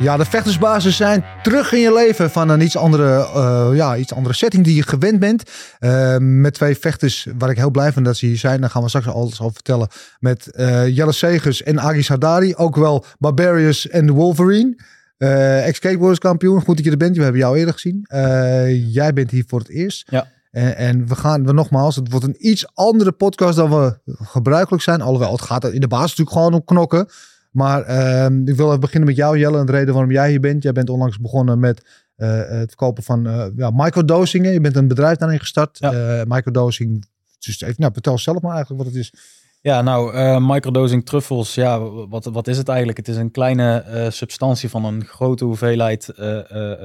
Ja, de vechtersbazen zijn terug in je leven van een iets andere, eh, ja, iets andere setting die je gewend bent. Uh, met twee vechters waar ik heel blij van dat ze hier zijn. Daar gaan we straks alles over vertellen. Met uh, Jelle Segers en Agis Hadari. Ook wel Barbarius en de Wolverine. Ex-skateboarders kampioen. Goed dat je er bent. We hebben jou eerder gezien. jij bent hier voor het eerst. Ja. En, en, we gaan, we nogmaals, het wordt een iets andere podcast dan we gebruikelijk zijn. Alhoewel, het gaat in de basis natuurlijk gewoon om knokken. Maar uh, ik wil even beginnen met jou, Jelle. En de reden waarom jij hier bent. Jij bent onlangs begonnen met uh, het verkopen van uh, ja, microdosingen. Je bent een bedrijf daarin gestart. Ja. Uh, microdosing. Dus even, nou, vertel zelf maar eigenlijk wat het is. Ja, nou, microdosing truffels. Ja, wat, wat is het eigenlijk? Het is een kleine substantie van een grote hoeveelheid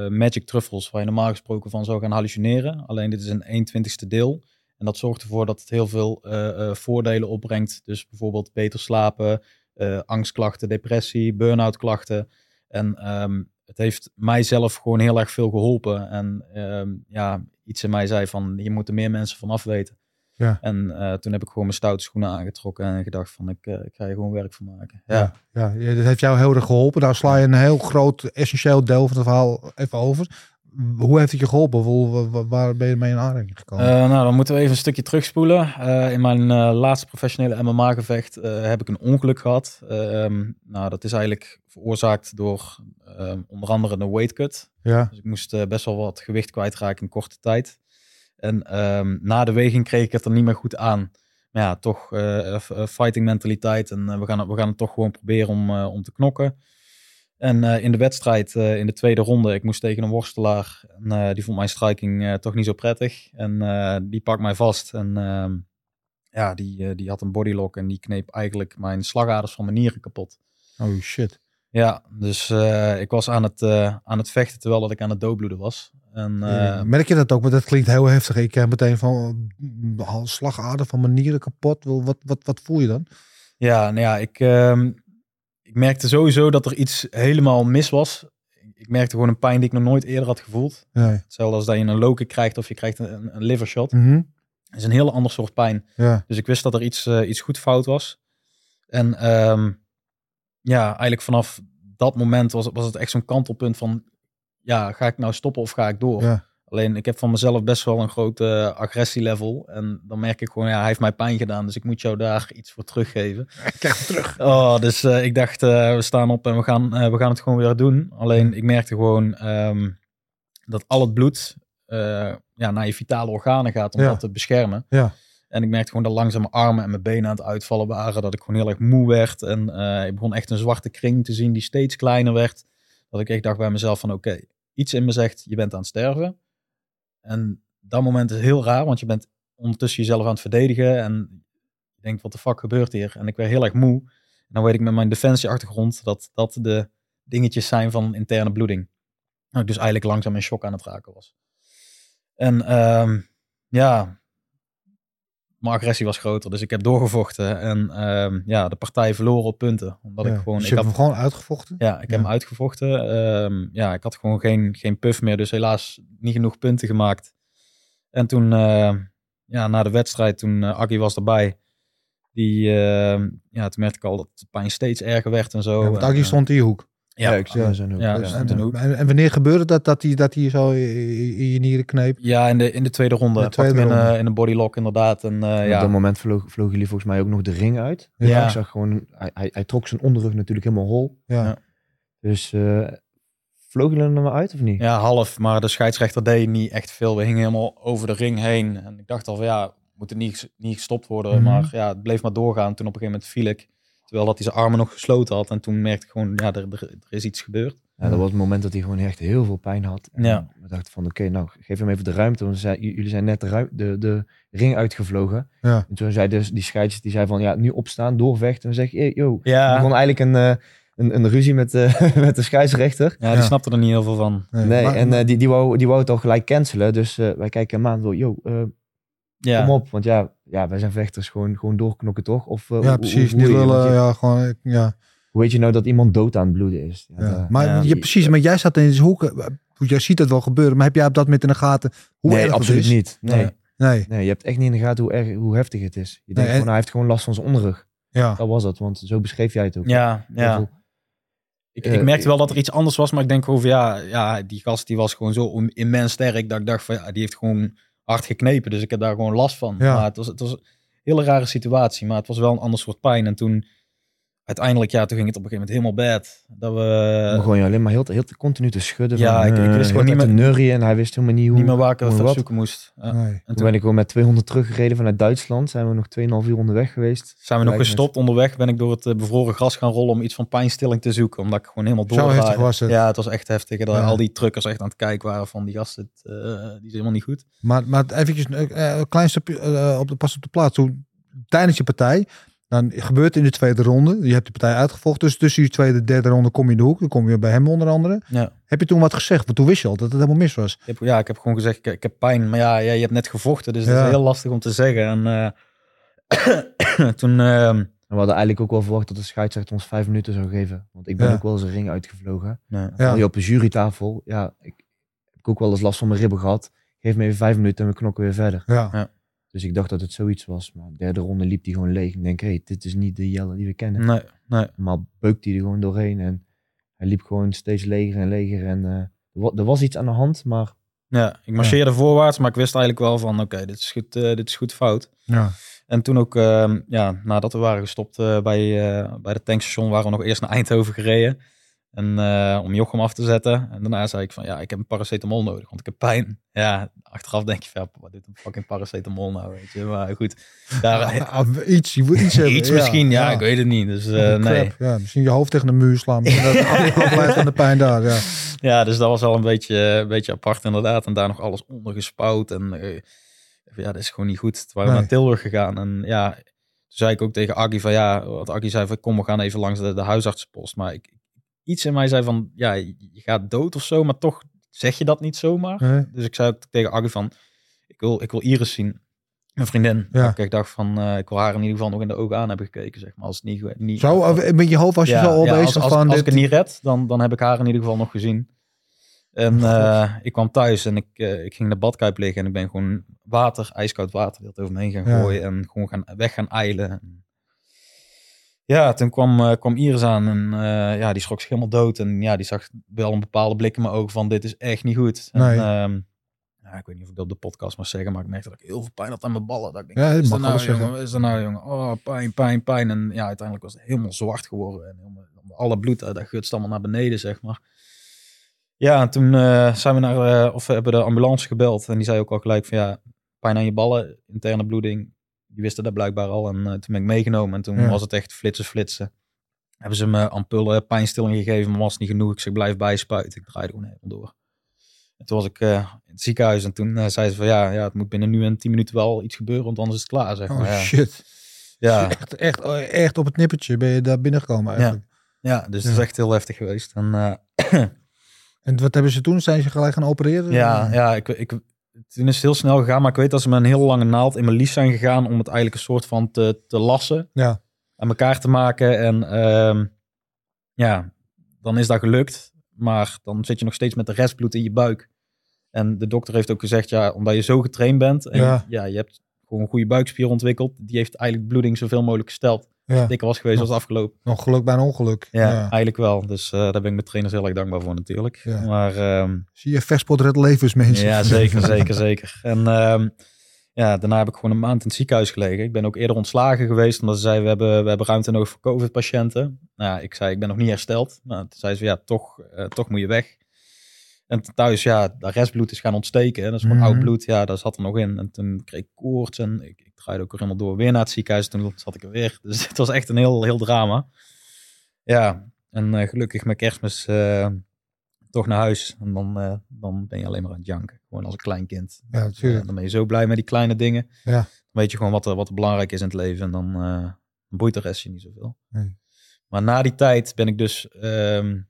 magic truffels. Waar je normaal gesproken van zou gaan hallucineren. Alleen dit is een 1 twintigste deel. En dat zorgt ervoor dat het heel veel voordelen opbrengt. Dus bijvoorbeeld beter slapen uh, angstklachten, depressie, burn-out klachten. En um, het heeft mijzelf gewoon heel erg veel geholpen. En um, ja, iets in mij zei van, je moet er meer mensen van af weten. Ja. En uh, toen heb ik gewoon mijn stoute schoenen aangetrokken en gedacht van, ik, uh, ik ga je gewoon werk van maken. Ja. Ja, ja, dat heeft jou heel erg geholpen. Nou sla je een heel groot, essentieel deel van het verhaal even over hoe heeft het je geholpen? Waar ben je mee in aanraking gekomen? Uh, nou, dan moeten we even een stukje terugspoelen. Uh, in mijn uh, laatste professionele MMA-gevecht heb ik een ongeluk gehad. Um, nou, dat is eigenlijk veroorzaakt door um, onder andere een weight cut. Ja. Dus ik moest best wel wat gewicht kwijtraken in korte tijd. En um, na de weging kreeg ik het er niet meer goed aan. Maar ja, toch fighting mentaliteit. En we, gaan, we gaan het toch gewoon proberen om, om te knokken. En uh, in de wedstrijd, uh, in de tweede ronde, ik moest tegen een worstelaar. En, uh, die vond mijn striking toch niet zo prettig. En die pakt mij vast. En ehm, ja, die, die had een bodylock en die kneep eigenlijk mijn slagaders van mijn nieren kapot. Oh shit. Ja, dus ik was aan het, aan het vechten terwijl dat ik aan het doodbloeden was. En, merk je dat ook? Maar dat klinkt heel heftig. Ik heb meteen van slagader van mijn nieren kapot. Wat, wat, wat voel je dan? Ja, nou ja, ik, uh, ik merkte sowieso dat er iets helemaal mis was. Ik merkte gewoon een pijn die ik nog nooit eerder had gevoeld. Nee. Hetzelfde als dat je een loken krijgt of je krijgt een, een liver shot. Mm -hmm. Het is een heel ander soort pijn. Ja. Dus ik wist dat er iets, uh, iets goed fout was. En um, ja, eigenlijk vanaf dat moment was, was het echt zo'n kantelpunt van... Ja, ga ik nou stoppen of ga ik door? Ja. Alleen ik heb van mezelf best wel een groot uh, agressielevel. En dan merk ik gewoon, ja, hij heeft mij pijn gedaan. Dus ik moet jou daar iets voor teruggeven. Ik krijg het terug. Oh, dus uh, ik dacht, uh, we staan op en we gaan, we gaan het gewoon weer doen. Alleen ik merkte gewoon um, dat al het bloed ja, naar je vitale organen gaat om ja. dat te beschermen. Ja. En ik merkte gewoon dat langzaam mijn armen en mijn benen aan het uitvallen waren. Dat ik gewoon heel erg moe werd. En ik begon echt een zwarte kring te zien die steeds kleiner werd. Dat ik echt dacht bij mezelf van oké, okay, iets in me zegt je bent aan het sterven. En dat moment is heel raar, want je bent ondertussen jezelf aan het verdedigen en je denkt, wat de fuck gebeurt hier? En ik werd heel erg moe. En dan weet ik met mijn defensieachtergrond dat dat de dingetjes zijn van interne bloeding. Nou, ik dus eigenlijk langzaam in shock aan het raken was. En um, ja, mijn agressie was groter, dus ik heb doorgevochten. En um, ja, de partij verloren op punten. Omdat ja, ik gewoon. Dus ik je hebt hem gewoon uitgevochten? Ja, ik heb hem uitgevochten. Um, ja, ik had gewoon geen, geen puff meer, dus helaas niet genoeg punten gemaakt. En toen, uh, ja, na de wedstrijd, toen uh, Aggie was erbij. Die, uh, ja, toen merkte ik al dat de pijn steeds erger werd en zo. Ja, want Aggie stond in je hoek. Ja, ja, ik zie ja, zijn hoek. Ja, Dus, ja, en, en, en, wanneer gebeurde dat, dat hij dat die zo in, je nieren kneep? Ja, in de, in de tweede ronde. De tweede in, ronde. uh, in een bodylock inderdaad. En, uh, ja. Op dat moment vlogen vloog jullie volgens mij ook nog de ring uit. Ja. Ik zag gewoon, hij, hij, hij, trok zijn onderrug natuurlijk helemaal hol. Ja. Ja. Dus uh, vlogen jullie er maar uit of niet? Ja, half. Maar de scheidsrechter deed niet echt veel. We hingen helemaal over de ring heen. En ik dacht al van ja, moet het niet, niet gestopt worden. Mhm. Maar ja, het bleef maar doorgaan. Toen op een gegeven moment viel ik. Terwijl dat hij zijn armen nog gesloten had. En toen merkte ik gewoon, ja, er, er, er is iets gebeurd. Ja, dat was het moment dat hij gewoon echt heel veel pijn had. En Ja. We dachten van, oké, nou, geef hem even de ruimte. Want zei, jullie zijn net de, de, de ring uitgevlogen. Ja. En toen zei dus die scheidsrechter, die zei van, ja, nu opstaan, doorvechten. En zeg je, hey, yo. Ja, begon eigenlijk een, eh, een, een ruzie met, eh, met de scheidsrechter. ja die Ja. snapte er niet heel veel van. Nee, maar- en eh, die, die, wou, die wou het al gelijk cancelen. Dus wij kijken hem aan, eh, Ja, kom op. Want ja, ja, wij zijn vechters, gewoon, gewoon doorknokken toch? Of, eh, hoe- ja, precies. hoe Niet je willen, je- ja, gewoon, ik- ja. Hoe weet je nou dat iemand dood aan het bloeden is? Ja, ja. dat- Maar ja. je, precies, maar jij staat in deze hoek. eh, Jij ziet het wel gebeuren, maar heb jij op dat moment in de gaten hoe nee, erg het absoluut is? niet. Nee. Nee. Nee, nee, je hebt echt niet in de gaten hoe, erg, hoe heftig het is. Je denkt Nee, en- gewoon, hij heeft gewoon last van zijn onderrug. ja. Dat was het, want zo beschreef jij het ook. ja, ja. veel- Ik, Eh, ik merkte wel dat er iets anders was, maar ik denk van ja, ja, die gast die was gewoon zo immens sterk dat ik dacht van ja, die heeft gewoon hard geknepen, dus ik heb daar gewoon last van. Ja. Maar het was, het was een hele rare situatie, maar het was wel een ander soort pijn. En toen uiteindelijk, ja, toen ging het op een gegeven moment helemaal bad. Dat Dan we begon je alleen maar heel, heel continu te schudden. Ja, van, ik- ik eh, wist gewoon niet meer- te neurien en hij wist helemaal niet hoe. niet meer waar ik het wat. zoeken moest. Ja. Nee. En Toen toen ben ik gewoon met 200 teruggereden vanuit Duitsland. Zijn we nog 2,5 uur onderweg geweest. zijn we nog met- gestopt onderweg, ben ik door het eh, bevroren gras gaan rollen om iets van pijnstilling te zoeken, omdat ik gewoon helemaal door was het. Ja, het was echt heftig. Dat Ja. al die truckers echt aan het kijken waren van die gasten, het, eh, die is helemaal niet goed. Maar, maar eventjes een klein stapje op de, pas op de plaats. Toen, tijdens je partij, dan gebeurt in de tweede ronde. Je hebt de partij uitgevochten. Dus tussen die tweede en derde ronde kom je in de hoek. Dan kom je bij hem onder andere. Ja. Heb je toen wat gezegd? Want toen wist je al dat het helemaal mis was. Ik heb, ja, ik heb gewoon gezegd, ik, ik heb pijn. Maar ja, ja, je hebt net gevochten, dus dat Ja. is heel lastig om te zeggen. En eh, toen, ehm, we hadden eigenlijk ook wel verwacht dat de scheidsrechter ons vijf minuten zou geven. Want ik ben Ja. ook wel eens een ring uitgevlogen. ja. Je op een jurytafel. Ja, ik heb ook wel eens last van mijn ribben gehad. Geef me even vijf minuten en we knokken weer verder. Ja. Dus ik dacht dat het zoiets was. Maar de derde ronde liep hij gewoon leeg. Ik denk, hé, hey, dit is niet de Jelle die we kennen. nee, nee. Maar beukte hij er gewoon doorheen. En hij liep gewoon steeds leger en leger. En eh, er, wa- er was iets aan de hand, maar Ja, ik marcheerde voorwaarts, maar ik wist eigenlijk wel van, oké, dit is goed, eh, dit is goed fout. Ja. En toen ook, ehm, ja, nadat we waren gestopt eh, bij, eh, bij de tankstation, waren we nog eerst naar Eindhoven gereden. En eh, om Jochem af te zetten. En daarna zei ik van, ja, ik heb een paracetamol nodig, want ik heb pijn. Ja, achteraf denk je van, ja, wat doet een fucking paracetamol nou, weet je. Maar goed, daar, Ah, iets, je moet iets hebben. iets ja. misschien, ja, ik weet het niet. Dus eh, nee. Ja, misschien je hoofd tegen de muur slaan. Afleidt van de pijn daar. Ja. Ja, dus dat was al een beetje, een beetje apart inderdaad. En daar nog alles ondergespouwd. En eh, ja, dat is gewoon niet goed. Toen waren we Nee. naar Tilburg gegaan. En ja, toen zei ik ook tegen Aggie van ja, wat Aggie zei van kom, we gaan even langs de, de huisartsenpost. Maar ik, iets in mij zei van ja, je gaat dood of zo, maar toch zeg je dat niet zomaar. Nee. Dus ik zei ook tegen Aggie van ik wil, ik wil Iris zien. Mijn vriendin. Ja. Ik dacht van eh, ik wil haar in ieder geval nog in de ogen aan hebben gekeken, zeg maar. Als het niet, niet Zo, met je hoofd was je zo al ja, bezig als, als, van als dit. ik het niet red, dan, dan heb ik haar in ieder geval nog gezien. En Oh, eh, ik kwam thuis en ik, eh, ik ging in de badkuip liggen en ik ben gewoon water, ijskoud water, dat over me heen gaan gooien en gewoon gaan, weg gaan eilen. Ja, toen kwam, eh, kwam Iris aan en eh, ja, die schrok zich helemaal dood. En ja, die zag wel een bepaalde blik in mijn ogen van dit is echt niet goed. En, Nee. ehm, ja, ik weet niet of ik dat op de podcast mag zeggen, maar ik merkte dat ik heel veel pijn had aan mijn ballen. Dat ik denk, Ja, dat is er nou, jongen? Is er nou, jongen? Oh, pijn, pijn, pijn. En ja, uiteindelijk was het helemaal zwart geworden. En helemaal, alle bloed, dat gutst allemaal naar beneden, zeg maar. Ja, en toen eh, zijn we naar, of we hebben de ambulance gebeld. En die zei ook al gelijk van ja, pijn aan je ballen, interne bloeding. Die wisten dat blijkbaar al. En eh, toen ben ik meegenomen. En toen Ja. was het echt flitsen, flitsen. Hebben ze me ampullen, pijnstilling gegeven, maar was niet genoeg. Ik zeg, blijf bijspuiten. Ik draaide gewoon helemaal door. En toen was ik eh, in het ziekenhuis en toen eh, zei ze van ja, ja, het moet binnen nu en tien minuten wel iets gebeuren, want anders is het klaar, zeg maar. Oh ja. shit. Ja, Echt, echt, echt op het nippertje ben je daar binnengekomen eigenlijk. ja, dus het Ja. is echt heel heftig geweest. En eh, En wat hebben ze toen? Zijn ze gelijk gaan opereren? Ja, ja ik, ik, toen is het heel snel gegaan, maar ik weet dat ze met een heel lange naald in mijn lies zijn gegaan om het eigenlijk een soort van te, te lassen, Ja. aan elkaar te maken. En ehm, ja, dan is dat gelukt, maar dan zit je nog steeds met de restbloed in je buik. En de dokter heeft ook gezegd, ja, omdat je zo getraind bent en Ja. ja, je hebt gewoon een goede buikspier ontwikkeld, die heeft eigenlijk bloeding zoveel mogelijk gesteld. Ja. Dikker was geweest, het afgelopen. Nog geluk bij een ongeluk. Ja, Ja. eigenlijk wel. Dus eh, daar ben ik mijn trainers heel erg dankbaar voor natuurlijk. Ja. Maar ehm, Zie je, vechtsport redt levens, mensen. ja, zeker, zeker, zeker. En ehm, ja, daarna heb ik gewoon een maand in het ziekenhuis gelegen. Ik ben ook eerder ontslagen geweest, omdat ze zeiden, we hebben, we hebben ruimte nodig voor COVID-patiënten. Nou, ik zei, ik ben nog niet hersteld. Nou, toen zei ze, ja, toch, eh, toch moet je weg. En thuis, ja, de restbloed is gaan ontsteken. Hè. Dat is gewoon Mhm. oud bloed. Ja, dat zat er nog in. En toen kreeg ik koorts en ik, ik draaide ook helemaal door. Weer naar het ziekenhuis. Toen zat ik er weer. Dus het was echt een heel, heel drama. Ja, en eh, gelukkig met kerstmis eh, toch naar huis. En dan, eh, dan ben je alleen maar aan het janken. Gewoon als een klein kind. Ja, natuurlijk. dan ben je zo blij met die kleine dingen. Ja. Dan weet je gewoon wat er, wat er belangrijk is in het leven. En dan boeit de rest je niet zoveel. Nee. Maar na die tijd ben ik dus... ehm,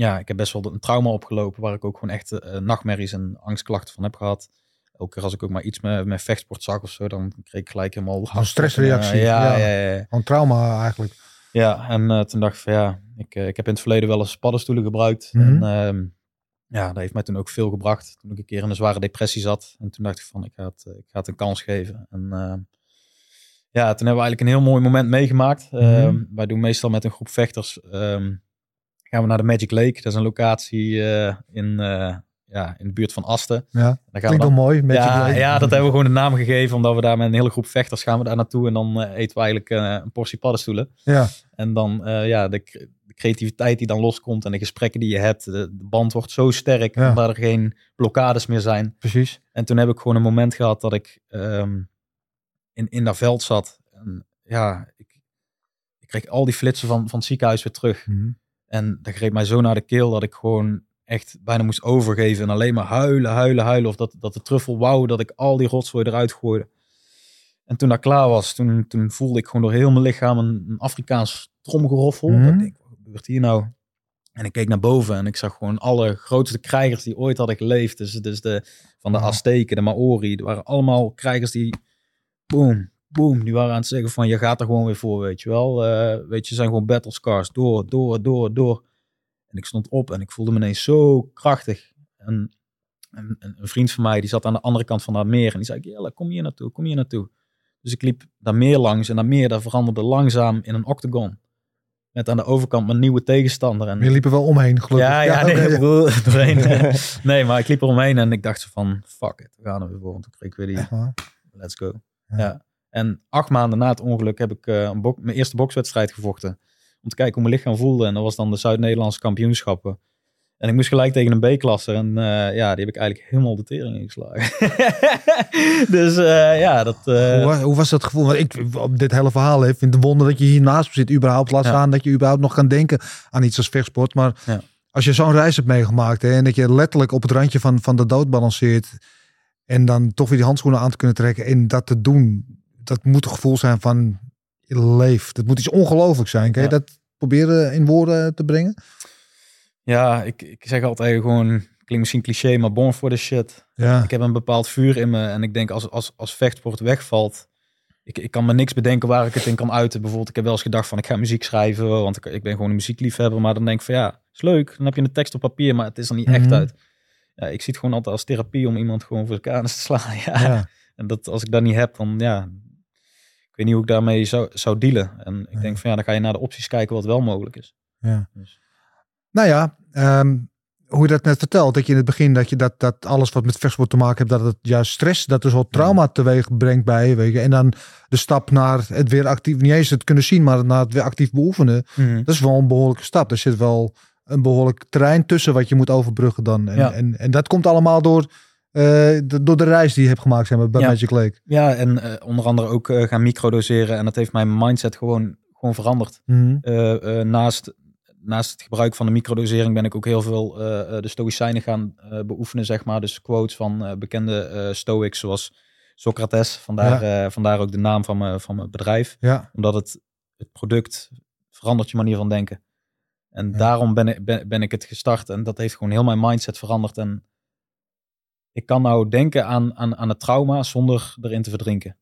ja, ik heb best wel een trauma opgelopen... waar ik ook gewoon echt eh, nachtmerries en angstklachten van heb gehad. Elke keer als ik ook maar iets met, met vechtsport zag of zo... dan kreeg ik gelijk helemaal... Een stressreactie, Eh, ja, ja. ja. Gewoon trauma eigenlijk. Ja, en eh, toen dacht ik van ja, ik, ik heb in het verleden wel eens paddenstoelen gebruikt. Mhm. En ehm, ja, dat heeft mij toen ook veel gebracht. Toen ik een keer in een zware depressie zat. En toen dacht ik van, ik ga het, ik ga het een kans geven. En ehm, ja, toen hebben we eigenlijk een heel mooi moment meegemaakt. Ehm, Mhm. wij doen meestal met een groep vechters, ehm, gaan we naar de Magic Lake. Dat is een locatie eh, in, eh, ja, in de buurt van Asten. Ja, Daar gaan we klinkt dan- wel mooi. Magic ja, Lake. ja, dat hebben we gewoon de naam gegeven. Omdat we daar met een hele groep vechters gaan we daar naartoe. En dan eh, eten we eigenlijk een portie paddenstoelen. Ja, En dan, ja, de, cre- de creativiteit die dan loskomt en de gesprekken die je hebt. De, de band wordt zo sterk, Ja. omdat er geen blokkades meer zijn. precies. En toen heb ik gewoon een moment gehad dat ik ehm, in, in dat veld zat. En ja, ik, ik kreeg al die flitsen van, van het ziekenhuis weer terug. Mhm. En dat greep mij zo naar de keel dat ik gewoon echt bijna moest overgeven. En alleen maar huilen, huilen, huilen. Of dat, dat de truffel wou dat ik al die rotzooi eruit gooide. En toen dat klaar was, toen, toen voelde ik gewoon door heel mijn lichaam een, een Afrikaans tromgeroffel. Mhm. Ik denk, wat gebeurt hier nou? En ik keek naar boven en ik zag gewoon alle grootste krijgers die ooit hadden geleefd. Dus, dus de, van de Ja. Azteken, de Maori. Er waren allemaal krijgers die, boom, boom, die waren aan het zeggen van, je gaat er gewoon weer voor, weet je wel. Eh, weet je, zijn gewoon battle scars, door, door, door, door. En ik stond op en ik voelde me ineens zo krachtig. En, en, en een vriend van mij, die zat aan de andere kant van dat meer. En die zei, Jelle, kom hier naartoe, kom hier naartoe. Dus ik liep daar meer langs. En dat meer, dat veranderde langzaam in een octagon. Met aan de overkant mijn nieuwe tegenstander. En, Je liep er wel omheen, gelukkig. ja, ja, nee, ja. broer, doorheen. nee, maar ik liep eromheen en ik dacht zo van, fuck it, we gaan er weer voor. Want toen kreeg ik weer die, let's go. Ja. Ja. En acht maanden na het ongeluk heb ik eh, een mijn eerste bokswedstrijd gevochten. Om te kijken hoe mijn lichaam voelde. En dat was dan de Zuid-Nederlandse kampioenschappen. En ik moest gelijk tegen een B-klasse. En eh, ja, die heb ik eigenlijk helemaal de tering ingeslagen. dus eh, ja, dat... Hoe, hoe was dat gevoel? Want ik op dit hele verhaal hè, vind het wonder dat je hier naast me zit. Überhaupt laat Ja. staan dat je überhaupt nog kan denken aan iets als vechtsport. Maar Ja. als je zo'n reis hebt meegemaakt hè, en dat je letterlijk op het randje van, van de dood balanceert. En dan toch weer die handschoenen aan te kunnen trekken en dat te doen. Dat moet een gevoel zijn van je leeft. Dat moet iets ongelooflijks zijn. Kan je Ja. dat proberen in woorden te brengen? ja, ik, ik zeg altijd gewoon... Klinkt misschien cliché, maar born for the shit. Ja. Ik heb een bepaald vuur in me. En ik denk als, als, als vechtsport wegvalt. Ik, ik kan me niks bedenken waar ik het in kan uiten. Bijvoorbeeld, ik heb wel eens gedacht van ik ga muziek schrijven. Want ik, ik ben gewoon een muziekliefhebber. Maar dan denk ik van ja, is leuk. Dan heb je een tekst op papier, maar het is er niet echt Mhm. uit. Ja, ik zie het gewoon altijd als therapie om iemand gewoon voor zijn kanus te slaan. Ja. Ja. En dat, als ik dat niet heb, dan ja. Ik weet niet hoe ik daarmee zou, zou dealen. En ik Ja. denk van ja, dan ga je naar de opties kijken wat wel mogelijk is. Ja. Dus. Nou ja, ehm, hoe je dat net vertelt, dat je in het begin dat je dat, dat alles wat met vechtsport te maken heeft, dat het juist stress, dat dus wat trauma teweeg brengt bij je. Weet je. En dan de stap naar het weer actief, niet eens het kunnen zien, maar naar het weer actief beoefenen. Dat is wel een behoorlijke stap. Er zit wel een behoorlijk terrein tussen wat je moet overbruggen dan. En, Ja. en, en dat komt allemaal door, de, door de reis die je hebt gemaakt zeg maar, bij Ja. Magic Lake. Ja, en eh, onder andere ook eh, gaan microdoseren. En dat heeft mijn mindset gewoon, gewoon veranderd. Mhm. Eh, eh, naast, naast het gebruik van de microdosering ben ik ook heel veel eh, eh, de stoïcijnen gaan eh, beoefenen, zeg maar. Dus quotes van eh, bekende eh, stoics zoals Socrates. Vandaar, eh, vandaar ook de naam van mijn, van mijn bedrijf. Ja, Omdat het, het product verandert je manier van denken. En Ja. daarom ben ik, ben, ben ik het gestart. En dat heeft gewoon heel mijn mindset veranderd. En ik kan nou denken aan, aan, aan het trauma zonder erin te verdrinken.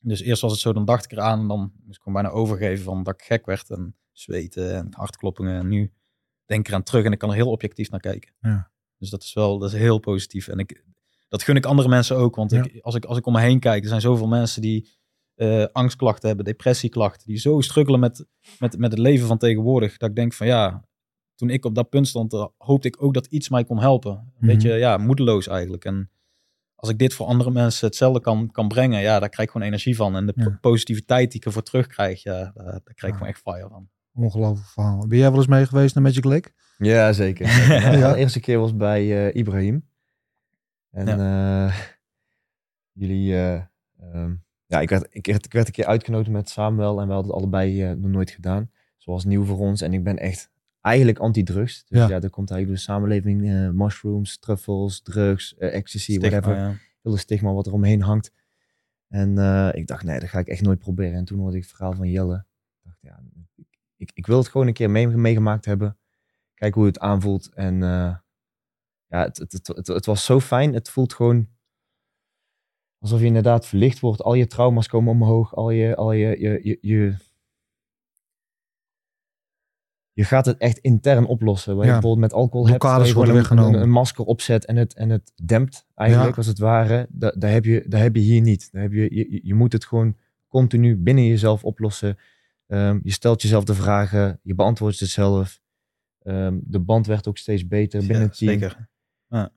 Dus eerst was het zo, dan dacht ik eraan en dan moest ik gewoon bijna overgeven van dat ik gek werd en zweten en hartkloppingen. En nu denk ik eraan terug en ik kan er heel objectief naar kijken. Ja. Dus dat is wel, dat is heel positief. En ik, dat gun ik andere mensen ook, want ik, als, ik, als ik om me heen kijk, er zijn zoveel mensen die eh, angstklachten hebben, depressieklachten, die zo struggelen met, met, met het leven van tegenwoordig, dat ik denk van ja, toen ik op dat punt stond, eh, hoopte ik ook dat iets mij kon helpen. Een Mhm. beetje, ja, moedeloos eigenlijk. En als ik dit voor andere mensen hetzelfde kan, kan brengen, ja, daar krijg ik gewoon energie van. En de Ja. positiviteit die ik ervoor terugkrijg, ja, daar, daar krijg ik Ja. gewoon echt fire van. ongelooflijk verhaal. Ben jij wel eens mee geweest naar Magic Lake? Ja, zeker. Nou, Ja. De eerste keer was bij eh, Ibrahim. En eh, jullie... eh, ehm, ja, ik werd, ik, werd, ik werd een keer uitgenodigd met Samuel en we hadden het allebei eh, nog nooit gedaan. Zoals nieuw voor ons. En ik ben echt eigenlijk anti-drugs. Dus Ja. ja, er komt eigenlijk door de samenleving eh, mushrooms, truffels, drugs, eh, ecstasy, Stigma, whatever. ja. Heel de stigma wat er omheen hangt. En eh, ik dacht, nee, dat ga ik echt nooit proberen. En toen hoorde ik het verhaal van Jelle. Ik dacht, ja, ik, ik, ik wil het gewoon een keer mee, meegemaakt hebben. Kijk hoe het aanvoelt. En ja, het, het, het, het, het was zo fijn. Het voelt gewoon alsof je inderdaad verlicht wordt. Al je trauma's komen omhoog. Al je, al je, je, je, je, je gaat het echt intern oplossen. Waar je Ja. bijvoorbeeld met alcohol hebt, Blokkades je worden weggenomen. een, een masker opzet en het, en het dempt eigenlijk, Ja. als het ware. Da- Daar heb, je, daar heb je hier niet. Daar heb je, je, je moet het gewoon continu binnen jezelf oplossen. Ehm, je stelt jezelf de vragen, je beantwoordt ze zelf. Ehm, de band werd ook steeds beter binnen Ja, het team. Zeker. Ja,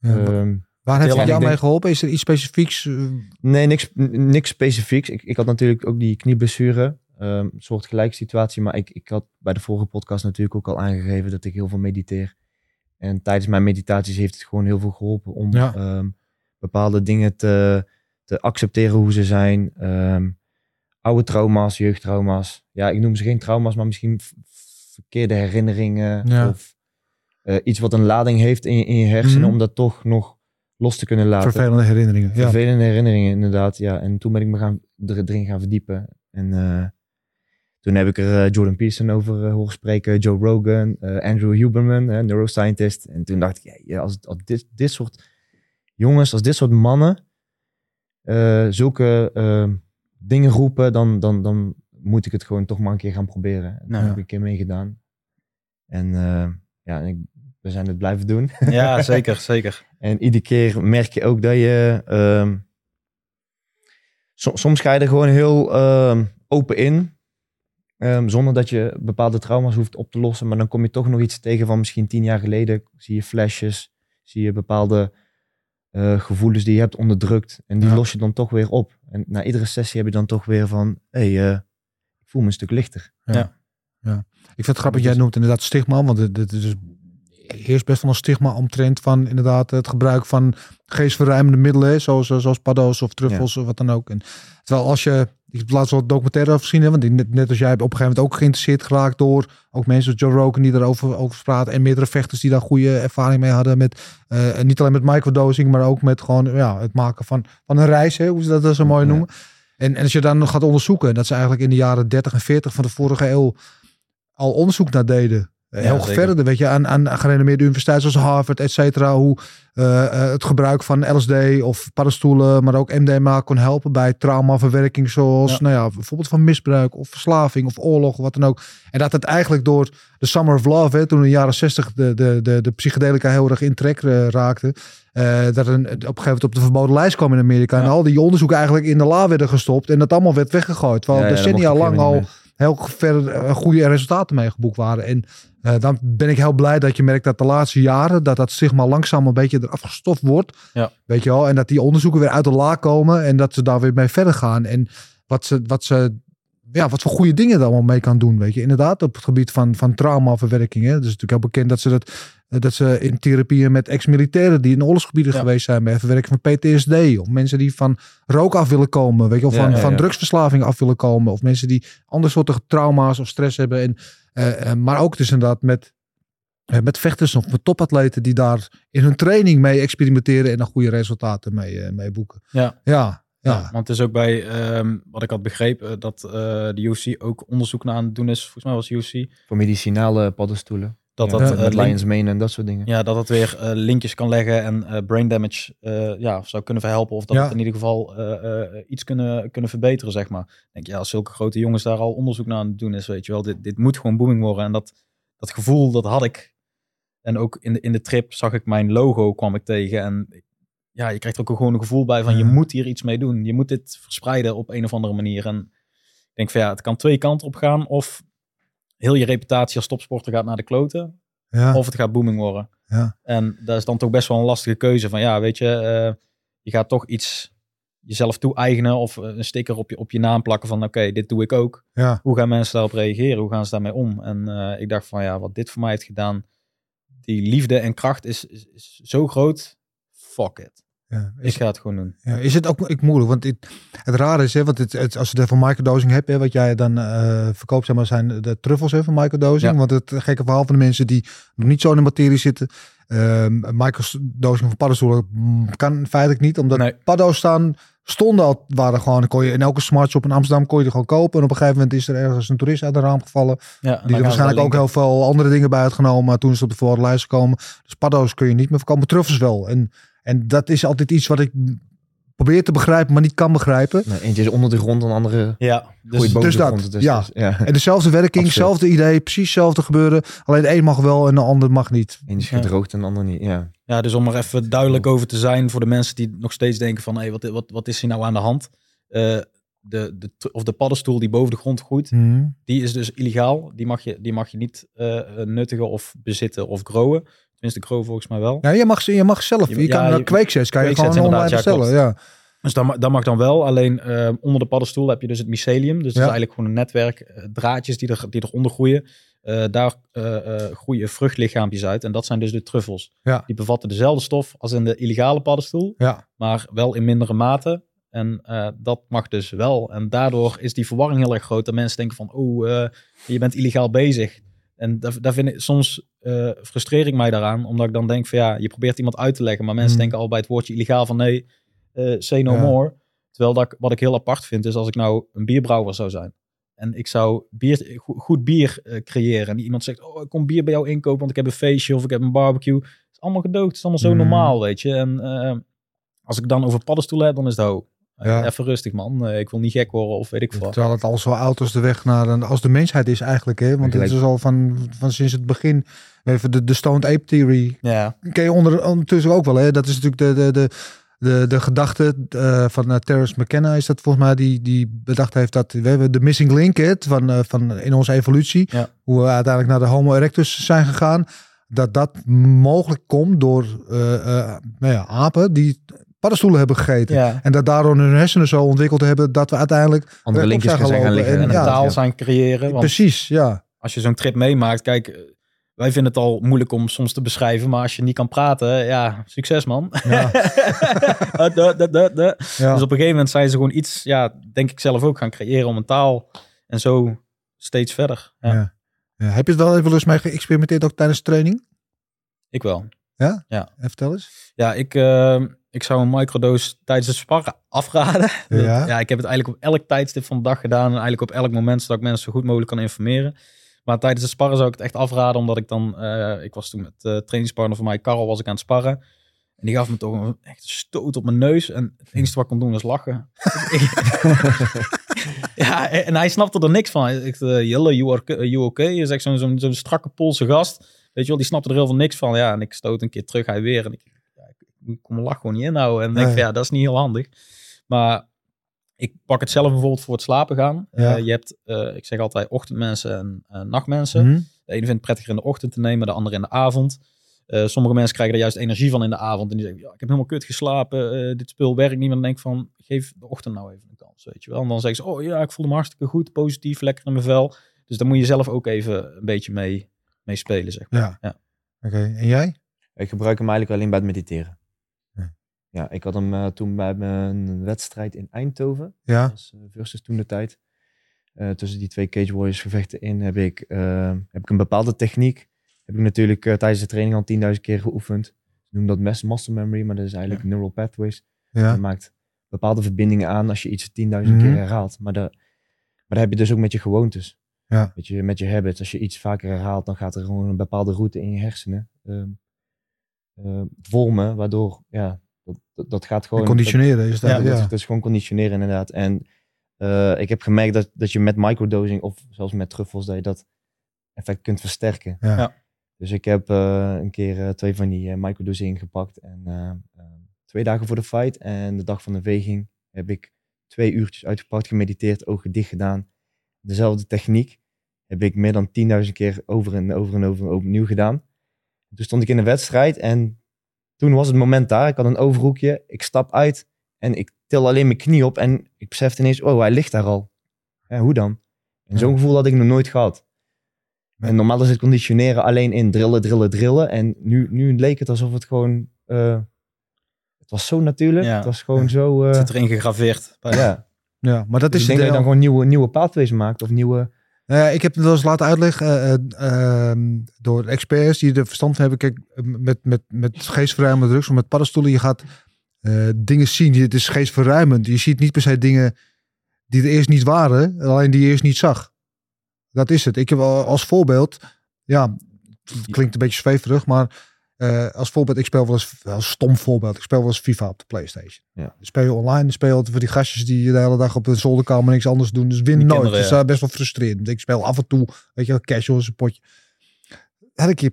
Ehm, Waar heeft het jou mee geholpen? Is er iets specifieks? eh, Nee, niks, niks specifieks. Ik, ik had natuurlijk ook die knieblessure. Ehm, een soort gelijke situatie. Maar ik, ik had bij de vorige podcast natuurlijk ook al aangegeven dat ik heel veel mediteer. En tijdens mijn meditaties heeft het gewoon heel veel geholpen om Ja. ehm, bepaalde dingen te, te accepteren hoe ze zijn. Ehm, oude trauma's, jeugdtrauma's. Ja, ik noem ze geen trauma's, maar misschien verkeerde herinneringen. Ja. Of eh, iets wat een lading heeft in je, in je hersenen, Mhm. om dat toch nog los te kunnen laten. vervelende herinneringen. Ja. Vervelende herinneringen, inderdaad. Ja. En toen ben ik me gaan, er, erin gaan verdiepen. En eh, toen heb ik er eh, Jordan Peterson over eh, horen spreken, Joe Rogan, eh, Andrew Huberman, neuroscientist. En toen dacht ik, ja, als, als dit, dit soort jongens, als dit soort mannen zulke dingen roepen, dan, dan, dan moet ik het gewoon toch maar een keer gaan proberen. En Nou, heb ik een keer meegedaan. En ja, en ik, we zijn het blijven doen. Ja, zeker, zeker. En iedere keer merk je ook dat je. ehm, so- soms ga je er gewoon heel ehm, open in. Ehm, zonder dat je bepaalde trauma's hoeft op te lossen. Maar dan kom je toch nog iets tegen van misschien tien jaar geleden. Zie je flashes. Zie je bepaalde eh, gevoelens die je hebt onderdrukt. En die Ja. los je dan toch weer op. En na iedere sessie heb je dan toch weer van. Hé, hey, eh, ik voel me een stuk lichter. Ik vind het grappig, jij noemt inderdaad stigma, want het, het is dus heerst best wel een stigma omtrent van inderdaad het gebruik van geestverruimende middelen, zoals, zoals paddo's of truffels of wat dan ook. En terwijl als je, ik heb laatst wel documentaire over gezien, hè, want net, net als jij heb op een gegeven moment ook geïnteresseerd geraakt door ook mensen zoals Joe Rogan die daarover over praten en meerdere vechters die daar goede ervaring mee hadden met, eh, en niet alleen met microdosing, maar ook met gewoon ja, het maken van, van een reis, hè, hoe ze dat zo mooi Ja. noemen. En, en als je dan nog gaat onderzoeken, dat ze eigenlijk in de jaren 30 en 40 van de vorige eeuw al onderzoek naar deden. Eh, Ja, Heel verder, weet je, aan, aan gerenommeerde universiteiten zoals Harvard, et cetera. Hoe eh, eh, het gebruik van LSD of paddenstoelen, maar ook MDMA kon helpen bij traumaverwerking. Zoals, Ja. nou ja, bijvoorbeeld van misbruik of verslaving of oorlog, wat dan ook. En dat het eigenlijk door de Summer of Love, hè, toen in de jaren 60 de, de, de, de psychedelica heel erg in trek raakte. dat een, op een gegeven moment op de verboden lijst kwam in Amerika. En al die onderzoeken eigenlijk in de la werden gestopt. En dat allemaal werd weggegooid. Terwijl decennia lang al heel ver eh, goede resultaten mee geboekt waren. En eh, dan ben ik heel blij dat je merkt dat de laatste jaren dat dat stigma langzaam een beetje eraf gestoft wordt. Ja. Weet je wel? En dat die onderzoeken weer uit de la komen en dat ze daar weer mee verder gaan. En wat ze, wat ze ja, wat voor goede dingen er allemaal mee kan doen. Weet je, inderdaad, op het gebied van, van traumaverwerking. Hè. Het is natuurlijk heel bekend dat ze dat, dat ze in therapieën met ex-militairen die in oorlogsgebieden Ja. geweest zijn, bij verwerking van PTSD. Of mensen die van rook af willen komen, weet je, of Ja, van, ja, van drugsverslaving af willen komen. Of mensen die andere soorten trauma's of stress hebben. En, eh, eh, maar ook dus inderdaad met, eh, met vechters of met topatleten die daar in hun training mee experimenteren en dan goede resultaten mee, mee boeken. Ja. Ja, ja. Want het is ook bij, ehm, wat ik had begrepen, dat eh, de UFC ook onderzoek naar aan het doen is. Volgens mij was UFC. Voor medicinale paddenstoelen. Dat Ja, dat, met eh, Lions Mane en dat soort dingen. Ja, dat het weer eh, linkjes kan leggen en eh, brain damage eh, ja, zou kunnen verhelpen. Of dat Ja. het in ieder geval eh, eh, iets kunnen, kunnen verbeteren, zeg maar. Ik denk, ja, als zulke grote jongens daar al onderzoek naar aan het doen is, weet je wel, dit, dit moet gewoon booming worden. En dat, dat gevoel, dat had ik. En ook in de, in de trip zag ik mijn logo, kwam ik tegen. En ja, je krijgt er ook gewoon een gevoel bij van, je moet hier iets mee doen. Je moet dit verspreiden op een of andere manier. En ik denk van, ja, het kan twee kanten op gaan. Of heel je reputatie als topsporter gaat naar de kloten ja. of het gaat booming worden. Ja. En dat is dan toch best wel een lastige keuze van ja, weet je, eh, je gaat toch iets jezelf toe-eigenen of eh, een sticker op je, op je naam plakken van oké, dit doe ik ook. ja. Hoe gaan mensen daarop reageren? Hoe gaan ze daarmee om? En eh, ik dacht van ja, wat dit voor mij heeft gedaan, die liefde en kracht is, is, is zo groot. Fuck it. Ja. Ik ga het gewoon doen. Ja, is het ook ik moeilijk? Want het, het rare is, hè, want het, het, als je het van microdosing hebt, hè, wat jij dan eh, verkoopt, zeg maar, zijn de truffels hè, van microdosing. Ja. Want het gekke verhaal van de mensen die nog niet zo in de materie zitten, ehm microdosing van paddenstoelen mm, kan feitelijk niet, omdat Nee. paddo's staan, stonden al, waren gewoon, kon je in elke smartshop in Amsterdam kon je er gewoon kopen. En op een gegeven moment is er ergens een toerist uit een raam gevallen. Ja, Die er waarschijnlijk ook heel veel andere dingen bij uitgenomen. Maar toen is het op de voorlijst gekomen. Dus paddo's kun je niet meer verkopen. maar Truffels wel. En, en dat is altijd iets wat ik probeer te begrijpen, maar niet kan begrijpen. Nou, eentje is onder de grond, een andere Ja, dus, dus de dat, grond. Dus, ja. dus, ja. En dezelfde werking, hetzelfde idee, precies hetzelfde gebeuren. Alleen de een mag wel en de ander mag niet. Eén is Ja. gedroogd en de ander niet. Ja. ja, dus om er even duidelijk over te zijn voor de mensen die nog steeds denken van, hé, wat, wat, wat is hier nou aan de hand? Eh, de, de, of de paddenstoel die boven de grond groeit, die is dus illegaal. Die mag je, die mag je niet eh, nuttigen of bezitten of growen. Tenminste, growen volgens mij wel. Ja, je mag, ze- je mag zelf. Je, Je- kan ja, je- kan je gewoon online ja, bestellen. Ja, Dus dat, dat mag dan wel. Alleen eh, onder de paddenstoel heb je dus het mycelium. Dus dat Ja. is eigenlijk gewoon een netwerk. eh, draadjes die, er, die eronder groeien. Eh, daar groeien vruchtlichaampjes uit. En dat zijn dus de truffels. Ja. Die bevatten dezelfde stof als in de illegale paddenstoel. ja. Maar wel in mindere mate. En dat mag dus wel. En daardoor is die verwarring heel erg groot. Dat mensen denken van, oh, je bent illegaal bezig. En daar, daar vind ik, soms frustreer ik mij daaraan. Omdat ik dan denk van, ja, je probeert iemand uit te leggen. Maar mensen Hmm. denken al bij het woordje illegaal van, nee, eh say no Ja. more. Terwijl dat, wat ik heel apart vind, is als ik nou een bierbrouwer zou zijn. En ik zou bier, go- goed bier eh, creëren. En iemand zegt, oh, ik kom bier bij jou inkopen, want ik heb een feestje of ik heb een barbecue. Het is allemaal gedoogd, het is allemaal zo Hmm. normaal, weet je. En als ik dan over paddenstoelen heb, dan is het ho. Ja. Even rustig, man. Eh, ik wil niet gek worden of weet ik wat. Terwijl het al zo oud als de weg naar een, als de mensheid is eigenlijk. Hè? Want het Gelijk. is al van, van sinds het begin. Even de, de Stoned Ape Theory Ja, ken je onder, ondertussen ook wel. Hè? Dat is natuurlijk de, de, de, de, de gedachte eh, van uh, Terence McKenna is dat volgens mij die, die bedacht heeft dat we hebben de missing link hè, van, eh, van in onze evolutie. Ja. Hoe we uiteindelijk naar de Homo erectus zijn gegaan. Dat dat mogelijk komt door eh, eh, nou ja, apen die paddenstoelen hebben gegeten. ja. En dat daardoor hun hersenen zo ontwikkeld hebben dat we uiteindelijk Andere linkjes zijn gaan gaan gelopen. liggen. En En een ja, taal ja. zijn creëren. Want Precies, ja. als je zo'n trip meemaakt, kijk, eh, wij vinden het al moeilijk om soms te beschrijven. Maar als je niet kan praten, ja, succes man. Ja, Uh, ja. Dus op een gegeven moment zijn ze gewoon iets, ja, denk ik zelf ook gaan creëren om een taal. En zo steeds verder. Ja, Ja. Ja, Heb je het wel even eens mee geëxperimenteerd ook tijdens training? Ik wel. En vertel eens. Ja, ik, eh, ik zou een microdose tijdens het sparren afraden. Ja. ja, ik heb het eigenlijk op elk tijdstip van de dag gedaan. En eigenlijk op elk moment, zodat ik mensen zo goed mogelijk kan informeren. Maar tijdens het sparren zou ik het echt afraden, omdat ik dan... eh, ik was toen met de trainingspartner van mij, Karel, was ik aan het sparren. En die gaf me toch een echt een stoot op mijn neus. En het enige wat ik kon doen was lachen. ja, en hij snapte er niks van. Ik zei, Jelle, you, are, you okay? Je zo'n zo'n zo'n strakke Poolse gast. Weet je wel, die snapte er heel veel niks van. Ja, en ik stoot een keer terug, hij weer. En ik, kon mijn lach gewoon niet inhouden. En denk Nee. van, ja, dat is niet heel handig. Maar ik pak het zelf bijvoorbeeld voor het slapen gaan. Ja. Eh, je hebt, eh, ik zeg altijd, ochtendmensen en eh, nachtmensen. Mhm. De ene vindt het prettiger in de ochtend te nemen, de andere in de avond. Eh, sommige mensen krijgen er juist energie van in de avond. En die zeggen, ja, ik heb helemaal kut geslapen. eh, dit spul werkt niet. Maar dan denk ik van, geef de ochtend nou even een kans, weet je wel. En dan zeggen ze, oh ja, ik voel me hartstikke goed, positief, lekker in mijn vel. Dus daar moet je zelf ook even een beetje mee, mee spelen, zeg maar. Ja. Ja. Oké, en jij? Ik gebruik hem eigenlijk alleen bij het mediteren. Ja. Ik had hem eh, toen bij mijn wedstrijd in Eindhoven. Ja. Was, eh, versus toen de tijd. Eh, tussen die twee Cage Warriors gevechten in heb ik, heb ik een bepaalde techniek. Heb ik natuurlijk tijdens de training al 10.000 keer geoefend. Ze noemen dat muscle memory, maar dat is eigenlijk neural pathways. Ja. Je maakt bepaalde verbindingen aan als je iets 10.000 Mhm. keer herhaalt. Maar, dat, maar dat heb je dus ook met je gewoontes. Ja. Met, je, met je habits. Als je iets vaker herhaalt, dan gaat er gewoon een bepaalde route in je hersenen ehm, ehm, vormen. Waardoor, ja, dat, gaat gewoon... En conditioneren is dat. ja, Ja, dat, is- dat is gewoon conditioneren inderdaad. En eh, ik heb gemerkt dat, dat je met microdosing of zelfs met truffels, dat je dat effect kunt versterken. Ja. Ja. Dus ik heb eh, een keer eh, twee van die microdosing gepakt. En twee dagen voor de fight en de dag van de veging heb ik twee uurtjes uitgepakt, gemediteerd, ogen dicht gedaan. Dezelfde techniek heb ik meer dan 10.000 keer over en over en over opnieuw gedaan. Toen stond ik in een wedstrijd en toen was het moment daar. Ik had een overhoekje, ik stap uit en ik til alleen mijn knie op en ik besefte ineens, oh, hij ligt daar al. Ja, hoe dan? En zo'n gevoel had ik nog nooit gehad. En normaal is het conditioneren alleen in drillen, drillen, drillen. En nu, nu leek het alsof het gewoon... eh, het was zo natuurlijk. Ja. Het was gewoon Ja. zo... eh, Het zit erin gegraveerd. Ja. Ja, maar dat Dus is ik denk dat je dan gewoon nieuwe, nieuwe pathways maakt. Of nieuwe... Ja, ik heb het wel eens laten uitleggen eh, eh, ehm, door experts die er verstand van hebben. Kijk, met, met, met geestverruimende drugs of met paddenstoelen, je gaat dingen zien. Het is geestverruimend. Je ziet niet per se dingen die er eerst niet waren, alleen die je eerst niet zag. Dat is het. Ik heb als voorbeeld, ja, het klinkt een beetje zweverig, maar eh, als voorbeeld, ik speel wel eens, wel een stom voorbeeld, ik speel wel eens FIFA op de Playstation. Ja. Speel je online, speel je altijd voor die gastjes die de hele dag op de zolderkamer niks anders doen. Dus winnen Die nooit. kinderen, dat is eh, best wel frustrerend. Ik speel af en toe, weet je wel, casual eens een potje. Had ik hier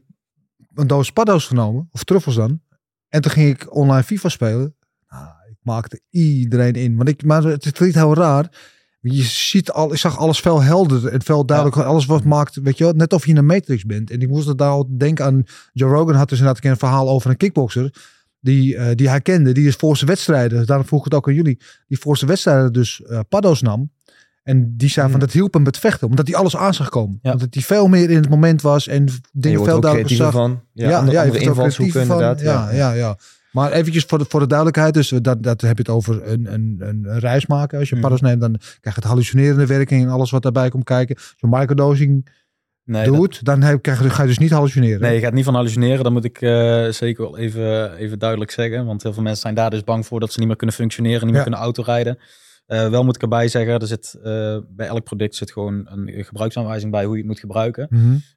een doos paddo's genomen, of truffels dan. En toen ging ik online FIFA spelen. Nou, ik maakte iedereen in. Want ik, maar het klinkt heel raar. Je ziet al, ik zag alles veel helderder en veel duidelijker. Alles wat maakt, weet je wel, net of je in een matrix bent. En ik moest er daar al denken aan. Joe Rogan had dus inderdaad een verhaal over een kickboxer. Die, eh, die hij kende, die is voor zijn wedstrijden. Daarom vroeg ik het ook aan jullie. Die voor zijn wedstrijden dus eh paddo's nam. En die zei van Hmm. dat hielp hem met vechten. Omdat hij alles aan zag komen. Ja. Omdat hij veel meer in het moment was. En En je dingen wordt veel ook duidelijker zag. van. Ja, andere, je andere er ook invalshoeken inderdaad. Ja, ja, ja. Maar eventjes voor de, voor de duidelijkheid. Dus dat, dat heb je het over een, een, een reis maken. Als je Mhm. paddo's neemt, dan krijg je het hallucinerende werking en alles wat daarbij komt kijken. Als je microdosing Nee, dat- doet, dan heb, krijg je, ga je dus niet hallucineren. Nee, je gaat niet van hallucineren. Dat moet ik eh, zeker wel even, even duidelijk zeggen. Want heel veel mensen zijn daar dus bang voor dat ze niet meer kunnen functioneren, niet meer Ja. kunnen autorijden. Eh wel moet ik erbij zeggen, er zit, eh, bij elk product zit gewoon een gebruiksaanwijzing bij hoe je het moet gebruiken.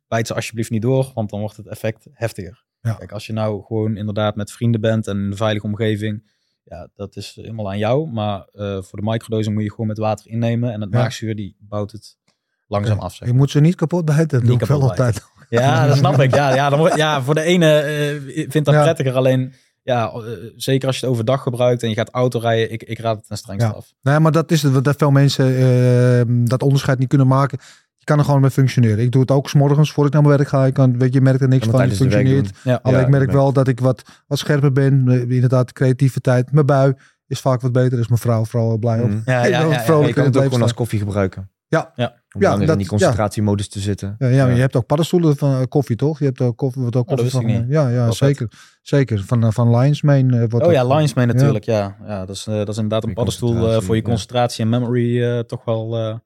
Bijt ze alsjeblieft niet door, want dan wordt het effect heftiger. Ja. Kijk, als je nou gewoon inderdaad met vrienden bent en in een veilige omgeving, ja, dat is helemaal aan jou. Maar eh, voor de microdosing moet je gewoon met water innemen en het Ja. maagzuur die bouwt het langzaam af. Zeg. Je moet ze niet kapot bijten. Dat doe ik wel altijd. Ja, dat snap ik. Ja, ja, dan ja voor de ene eh vindt dat Ja. prettiger. Alleen, ja, eh, zeker als je het overdag gebruikt en je gaat autorijden, ik, ik raad het ten strengste Ja. af. Nee, maar dat is het. Dat veel mensen eh, dat onderscheid niet kunnen maken. Je kan er gewoon mee functioneren. Ik doe het ook 's morgens voor ik naar mijn werk ga. Ik kan, weet je, je merkt er niks van. het werk functioneert. Ja. Alleen Ja, ik merk dat wel dat ik wat, wat scherper ben. Eh, Inderdaad, creativiteit. Mijn bui is vaak wat beter. Is mijn vrouw vooral blij op. Mhm. Ja, Ik ja, wat ja, Je kan het ook gewoon als koffie gebruiken. Ja. Ja. Om Ja, dan in dat- die concentratiemodus te zitten. Ja, ja, je hebt ook paddenstoelen van eh, koffie, toch? Je hebt ook koffie, wat ook Oh, dat koffie wist ik van. niet. Ja, ja zeker. Zeker. Van, eh, van Lions Mane. eh, wordt Oh ja, ook- Lions mee natuurlijk. Ja, ja dat, is, eh, dat is inderdaad een Je paddenstoel eh, voor je ja. concentratie en memory eh, toch wel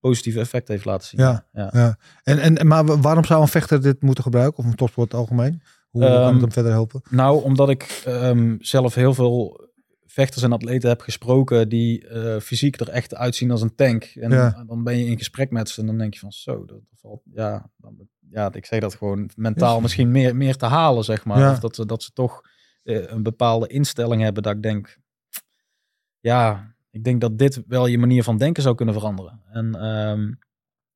positieve effect heeft laten zien. Ja. ja. Ja. En, en, maar waarom zou een vechter dit moeten gebruiken? Of een topsport algemeen? Hoe kan Ehm, het hem verder helpen? Nou, omdat ik ehm, zelf heel veel vechters en atleten heb gesproken die eh, fysiek er echt uitzien als een tank. En Ja. dan ben je in gesprek met ze en dan denk je van zo, dat, valt, ja, dan, ja, ik zeg dat gewoon mentaal misschien meer, meer te halen, zeg maar. Ja. Of dat, ze- dat ze toch eh, een bepaalde instelling hebben dat ik denk, ja, ik denk dat dit wel je manier van denken zou kunnen veranderen. En ehm,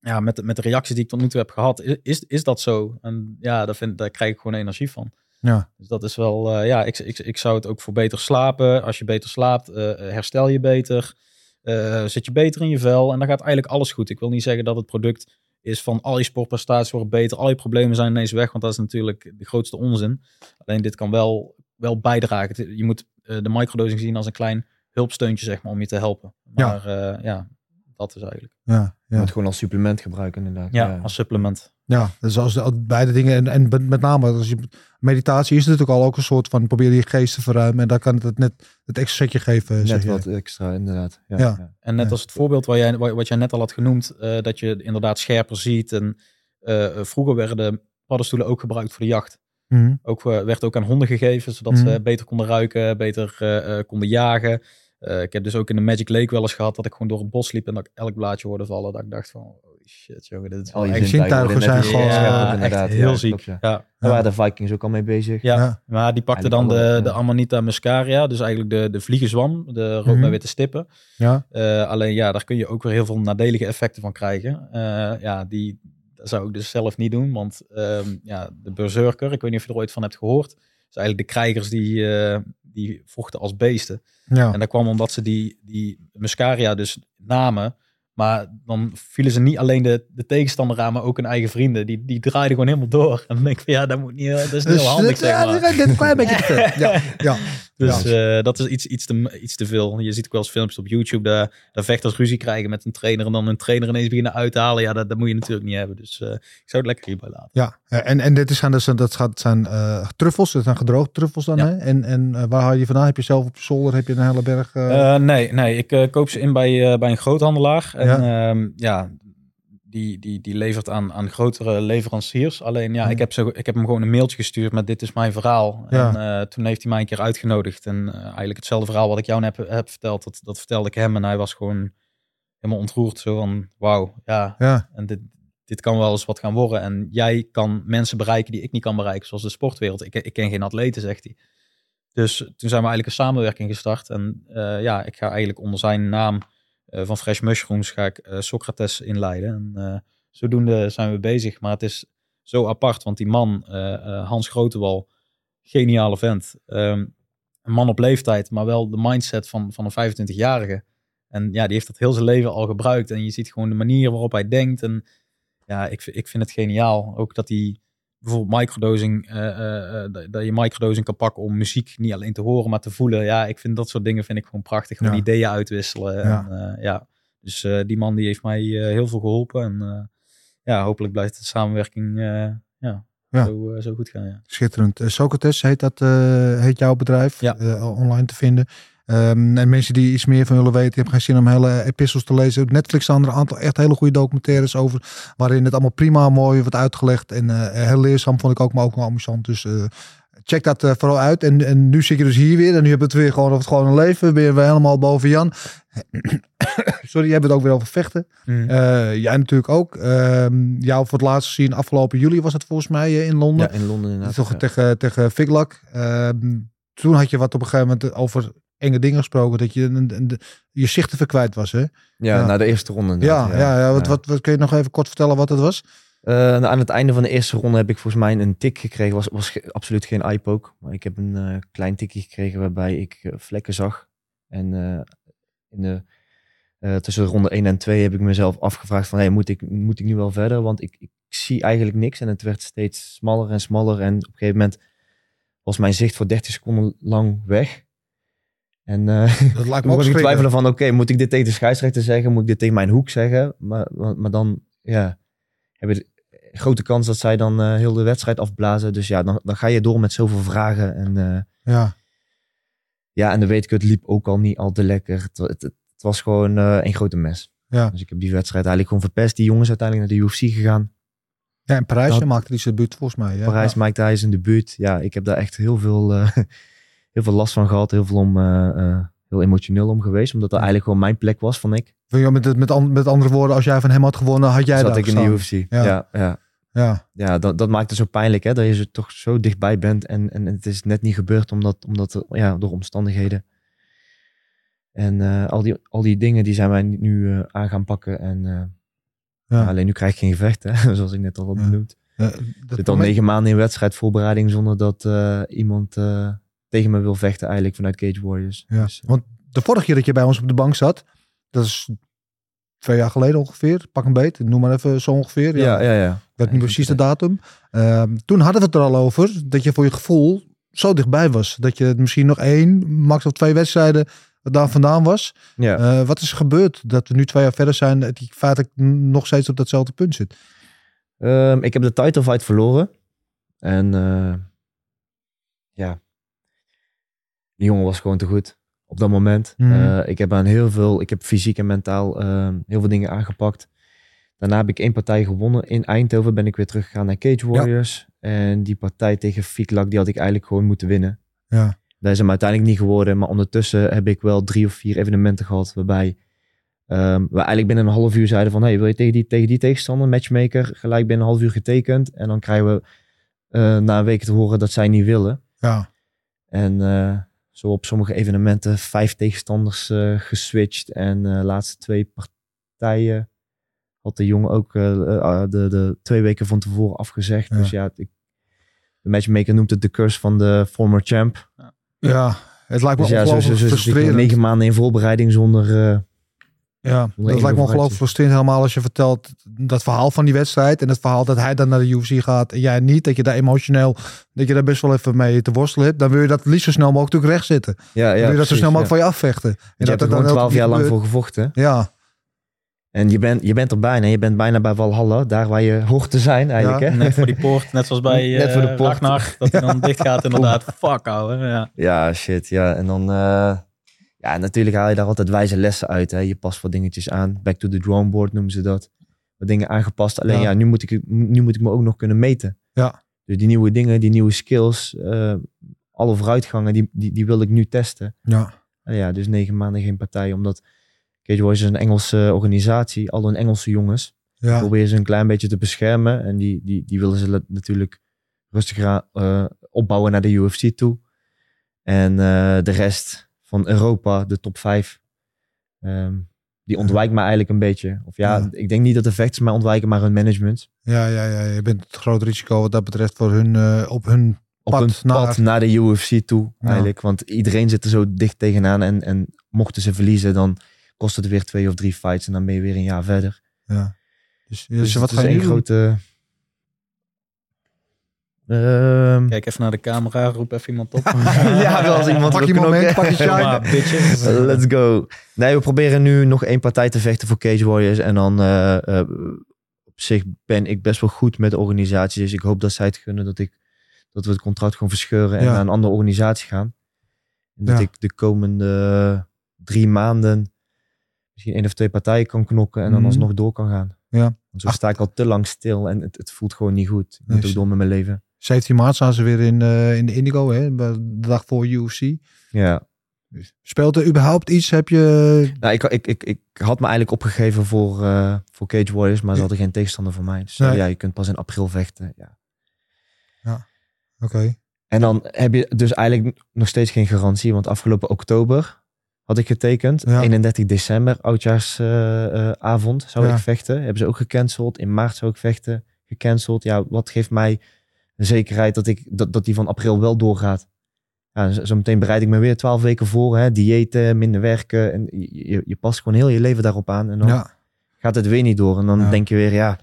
ja, met, de- met de reacties die ik tot nu toe heb gehad, is, is dat zo? En ja, daar, vind, daar krijg ik gewoon energie van. Ja. Dus dat is wel, eh, ja, ik, ik, ik zou het ook voor beter slapen. Als je beter slaapt, eh, herstel je beter. eh, zit je beter in je vel. En dan gaat eigenlijk alles goed. Ik wil niet zeggen dat het product is van al je sportprestaties worden beter. Al je problemen zijn ineens weg. Want dat is natuurlijk de grootste onzin. Alleen dit kan wel, wel bijdragen. Je moet eh, de microdosing zien als een klein hulpsteuntje, zeg maar, om je te helpen. Ja. Maar ja, ja dat is eigenlijk. Ja, Je ja. moet gewoon als supplement gebruiken inderdaad. Ja, als supplement. ja, dus als de, beide dingen. En, en met- name als je, meditatie is natuurlijk al ook een soort van probeer je geest te verruimen. En daar kan het net het extra setje geven. zeg Net wat extra inderdaad. Ja, Ja. ja. En net Ja. als het voorbeeld waar jij, wa- wat jij net al had genoemd, eh, dat je inderdaad scherper ziet. En eh, vroeger werden paddenstoelen ook gebruikt voor de jacht. Mhm. Ook, eh, werd ook aan honden gegeven, zodat Mhm. ze beter konden ruiken, beter eh, eh, konden jagen. Eh, ik heb dus ook in de Magic Lake wel eens gehad dat ik gewoon door het bos liep en dat ik elk blaadje hoorde vallen. Dat ik dacht van, holy shit jongen, dit is Al wel je echt, zintuigen zijn gewoon, ja, inderdaad. heel Ja, ziek. klopt, ja. ja. Daar waren de Vikings ook al mee bezig. Ja. Ja. Maar die pakte dan de, de. Amanita muscaria, dus eigenlijk de, de vliegenzwam, de rood Mhm. met witte stippen. Ja. Eh, alleen ja, daar kun je ook weer heel veel nadelige effecten van krijgen. Eh, ja, die dat zou ik dus zelf niet doen, want ehm, ja, de berserker, ik weet niet of je er ooit van hebt gehoord, is eigenlijk de krijgers die, eh, die vochten als beesten. Ja. En dat kwam omdat ze die, die muscaria dus namen Maar dan vielen ze niet alleen de, de tegenstander aan, maar ook hun eigen vrienden. Die, die draaiden gewoon helemaal door. En dan denk ik van ja, dat, moet niet, dat is niet heel handig, dit, zeg ja, maar. dit een klein beetje te. Ja, ja. Dus eh, dat is iets, iets, te, iets te veel. Je ziet ook wel eens filmpjes op YouTube daar, daar vechters ruzie krijgen met een trainer en dan een trainer ineens beginnen uit te halen. Ja, dat, dat moet je natuurlijk niet hebben. Dus eh, ik zou het lekker hierbij laten. Ja, eh, en, en dit is, dus, dat gaat, zijn eh, truffels, dat zijn gedroogde truffels dan. Ja. Hè? En, en eh, waar haal je vandaan? Heb je zelf op zolder, heb je een hele berg? eh, Eh, nee, nee, ik eh, koop ze in bij, eh, bij een groothandelaar. En Ja. ja, ja die, die, die levert aan, aan grotere leveranciers. Alleen ja, ik, heb zo, ik heb hem gewoon een mailtje gestuurd met dit is mijn verhaal. Ja. En eh, toen heeft hij mij een keer uitgenodigd. En eh, eigenlijk hetzelfde verhaal wat ik jou heb, heb verteld, dat, dat vertelde ik hem. En hij was gewoon helemaal ontroerd. Zo van, wauw, ja, ja, en dit, dit kan wel eens wat gaan worden. En jij kan mensen bereiken die ik niet kan bereiken, zoals de sportwereld. Ik, ik ken geen atleten, zegt hij. Dus toen zijn we eigenlijk een samenwerking gestart. En eh, ja, ik ga eigenlijk onder zijn naam van Fresh Mushrooms ga ik eh, Socrates inleiden. En eh, zodoende zijn we bezig. Maar het is zo apart, want die man, eh, eh, Hans Grotewal, geniale vent. Ehm, een man op leeftijd, maar wel de mindset van, van een 25-jarige. En ja, die heeft dat heel zijn leven al gebruikt. En je ziet gewoon de manier waarop hij denkt. En ja, ik, ik vind het geniaal. Ook dat hij bijvoorbeeld microdosing, eh, eh, eh, dat- je microdosing kan pakken om muziek niet alleen te horen, maar te voelen. Ja, ik vind dat soort dingen vind ik gewoon prachtig. Gewoon Ja. ideeën uitwisselen. Ja. En, ja. Dus die man die heeft mij heel veel geholpen. En ja, hopelijk blijft de samenwerking ja, Ja. Zo, zo goed gaan. Ja. schitterend. Socrates heet dat, heet jouw bedrijf, online te vinden. Ehm, en mensen die iets meer van willen weten, je hebt geen zin om hele epistels te lezen. Op Netflix staan er een aantal echt hele goede documentaires over, waarin het allemaal prima mooi wordt uitgelegd. En eh, heel leerzaam vond ik ook, maar ook wel amusant. Dus eh, check dat eh, vooral uit. En, en nu zit je dus hier weer en nu heb je het weer gewoon over het gewone leven. Ben je weer helemaal boven Jan. Sorry, jij bent ook weer over vechten. Eh, jij natuurlijk ook. Ehm, jou voor het laatst gezien afgelopen juli was het volgens mij in Londen. Ja, in Londen inderdaad. Toch ja. tegen, tegen Figlak. Ehm, toen had je wat op een gegeven moment over enge dingen gesproken. Dat je je zicht even kwijt was. Hè? Ja, Ja, na de eerste ronde. inderdaad, ja, ja, Wat, Ja. Wat, wat kun je nog even kort vertellen wat het was? Eh, nou, aan het einde van de eerste ronde heb ik volgens mij een tik gekregen. Was, was ge- absoluut geen eye-poke. Maar ik heb een eh, klein tikje gekregen waarbij ik eh, vlekken zag. En in de, tussen ronde 1 en 2 heb ik mezelf afgevraagd van... Hey, moet, ik, moet ik nu wel verder? Want ik, ik zie eigenlijk niks. En het werd steeds smaller en smaller. En op een gegeven moment was mijn zicht voor 30 seconden lang weg. En eh, Dat lijkt toen was ik twijfelen van, oké, moet ik dit tegen de scheidsrechter zeggen? Moet ik dit tegen mijn hoek zeggen? Maar, maar, dan, ja, hebben de grote kans dat zij dan eh, heel de wedstrijd afblazen. Dus ja, dan, dan ga je door met zoveel vragen. En eh, Ja, ja, en dan weet ik, het liep ook al niet al te lekker. Het, het, het was gewoon een grote mes. Ja. Dus ik heb die wedstrijd eigenlijk gewoon verpest. Die jongens uiteindelijk naar de UFC gegaan. ja in Parijs Dat- je maakte die zijn debuut volgens mij. Ja. Parijs, Ja. Mike Tyson, debuut. Ja, ik heb daar echt heel veel, heel veel last van gehad. Heel veel om, eh, eh, heel emotioneel om geweest. Omdat dat eigenlijk gewoon mijn plek was, vond ik. Ja, Met, met, met, an- met andere woorden, als jij van hem had gewonnen, had jij Zat daar ik in de. UFC. Ja. Ja, ja, Ja, ja dat, dat maakt het zo pijnlijk, hè, dat je er toch zo dichtbij bent en, en het is net niet gebeurd omdat, omdat ja, door omstandigheden. En eh, al, die, al die dingen die zijn wij nu aan gaan pakken. En, Ja. alleen nu krijg ik geen gevecht, hè, zoals ik net al had Ja. benoemd. Dat zit al moment- negen maanden in wedstrijdvoorbereiding zonder dat iemand tegen me wil vechten eigenlijk vanuit Cage Warriors. Ja. Dus, eh, Want de vorige keer dat je bij ons op de bank zat, dat is twee jaar geleden ongeveer, pak een beet, noem maar even zo ongeveer. ja, ja, ja. Ik weet niet precies de datum. Ehm, toen hadden we het er al over dat je voor je gevoel zo dichtbij was. Dat je misschien nog één, max of twee wedstrijden daar vandaan was. ja. Eh, wat is er gebeurd dat we nu twee jaar verder zijn dat die feitelijk nog steeds op datzelfde punt zit? Ehm, ik heb de title fight verloren. En eh, ja, die jongen was gewoon te goed op dat moment. Mhm. Eh, ik heb aan heel veel, ik heb fysiek en mentaal ehm, heel veel dingen aangepakt. Daarna heb ik één partij gewonnen. In Eindhoven ben ik weer teruggegaan naar Cage Warriors. En die partij tegen Fiklak, die had ik eigenlijk gewoon moeten winnen. Ja. Dat is hem uiteindelijk niet geworden. Maar ondertussen heb ik wel drie of vier evenementen gehad waarbij ehm, we eigenlijk binnen een half uur zeiden van hey, wil je tegen die, tegen die tegenstander, matchmaker, gelijk binnen een half uur getekend. En dan krijgen we eh, na een week te horen dat zij niet willen. Ja, En eh, zo op sommige evenementen vijf tegenstanders eh, geswitcht. En eh laatste twee partijen had de jongen ook eh, eh, de, de twee weken van tevoren afgezegd. Ja. Dus ja, ik, de matchmaker noemt het de curse van de former champ. ja het lijkt me Dus ja, zo, zo, negen maanden in voorbereiding zonder, Ja, dat lijkt me ongelooflijk frustrerend helemaal als je vertelt dat verhaal van die wedstrijd en het verhaal dat hij dan naar de UFC gaat en jij niet, dat je daar emotioneel, dat je daar best wel even mee te worstelen hebt, dan wil je dat liefst zo snel mogelijk natuurlijk recht zitten. Ja, dan ja, wil je dat zo snel mogelijk ja. van je afvechten. En Je hebt er dat gewoon dan twaalf jaar lang voor gevochten. Ja, En je bent, je bent er bijna. Je bent bijna bij Valhalla. Daar waar je hoort te zijn eigenlijk. Ja. Hè? Net voor die poort, net zoals bij Net voor de eh, poort. Ragnar, dat hij dan dicht gaat inderdaad. Fuck ouwe, ja. Ja, shit. Ja, en dan... eh, ja, natuurlijk haal je daar altijd wijze lessen uit. Hè. Je past wat dingetjes aan. Back to the drawing board noemen ze dat. Wat dingen aangepast. Alleen Ja. ja, nu, moet ik, nu moet ik me ook nog kunnen meten. Ja. Dus die nieuwe dingen, die nieuwe skills, eh, alle vooruitgangen, die, die, die wil ik nu testen. ja, ja, dus negen maanden geen partij. Omdat Cage Warriors is een Engelse organisatie. Al een Engelse jongens. ja, Probeer ze een klein beetje te beschermen. En die, die, die willen ze natuurlijk rustig aan, eh, opbouwen naar de UFC toe. En eh, de rest van Europa, de top 5, die ontwijkt me eigenlijk een beetje. Of ja, Ja. ik denk niet dat de vechters mij ontwijken, maar hun management. ja, ja, ja, je bent het groot risico wat dat betreft voor hun, eh, op hun Op Pad een naar- pad naar de UFC toe Ja. eigenlijk. Want iedereen zit er zo dicht tegenaan. En, en mochten ze verliezen, dan kost het weer twee of drie fights. En dan ben je weer een jaar verder. Ja. Dus, dus, Dus wat het is één doen? grote... Ehm, Kijk even naar de camera, roep even iemand op. ja, als iemand Pak je moment, pak je. Uh, Let's go. Nee, we proberen nu nog één partij te vechten voor Cage Warriors. En dan eh, eh, op zich ben ik best wel goed met de organisatie. Dus ik hoop dat zij het gunnen dat, ik, dat we het contract gewoon verscheuren en Ja. naar een andere organisatie gaan. En dat Ja. ik de komende drie maanden misschien één of twee partijen kan knokken en dan Mhm. alsnog door kan gaan. Ja. Want zo Ach. sta ik al te lang stil en het, het voelt gewoon niet goed. Ik Nee, moet ook door met mijn leven. 17 maart staan ze weer in, eh, in de Indigo, hè, de dag voor UFC. Ja. Speelt er überhaupt iets? Heb je... Nou, ik, ik, ik, ik had me eigenlijk opgegeven voor, eh, voor Cage Warriors, maar ze hadden geen tegenstander voor mij. Dus Nee. ja, je kunt pas in april vechten. Ja. Oké. En dan heb je dus eigenlijk nog steeds geen garantie, want afgelopen oktober had ik getekend. Ja. 31 december, oudjaarsavond, zou Ja. ik vechten. Hebben ze ook gecanceld. In maart zou ik vechten, gecanceld. Ja, wat geeft mij de zekerheid dat, ik, dat, dat die van april wel doorgaat? Ja, zo- zometeen bereid ik me weer twaalf weken voor. Hè, diëten, minder werken. En je, je, past gewoon heel je leven daarop aan. En dan Ja, gaat het weer niet door. En dan Ja. denk je weer, ja.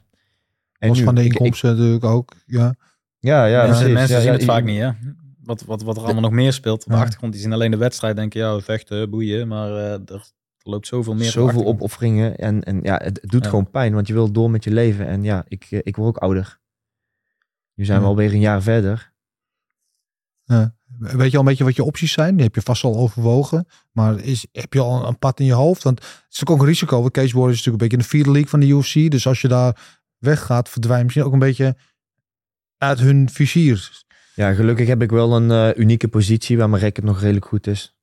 En los nu? van de Ik- ik- inkomsten natuurlijk ook. Ja, ja, ja, mensen precies. mensen Ja, zien ja, het vaak niet, hè? Wat, wat, wat er allemaal nog meer speelt op de Ja. achtergrond. Die zien alleen de wedstrijd, denken, ja, we vechten, boeien. Maar eh, er, loopt zoveel meer. Zoveel opofferingen. En, en ja, het, het doet Ja. gewoon pijn, want je wilt door met je leven. En ja, ik, eh, ik word ook ouder. Nu zijn we alweer een jaar verder. Weet je al een beetje wat je opties zijn? Die heb je vast al overwogen. Maar is, heb je al een pad in je hoofd? Want het is ook een risico. Want Cage Warriors is natuurlijk een beetje in de vierde league van de UFC. Dus als je daar weggaat, verdwijn je misschien ook een beetje uit hun vizier. Ja, gelukkig heb ik wel een eh, unieke positie waar mijn record nog redelijk goed is.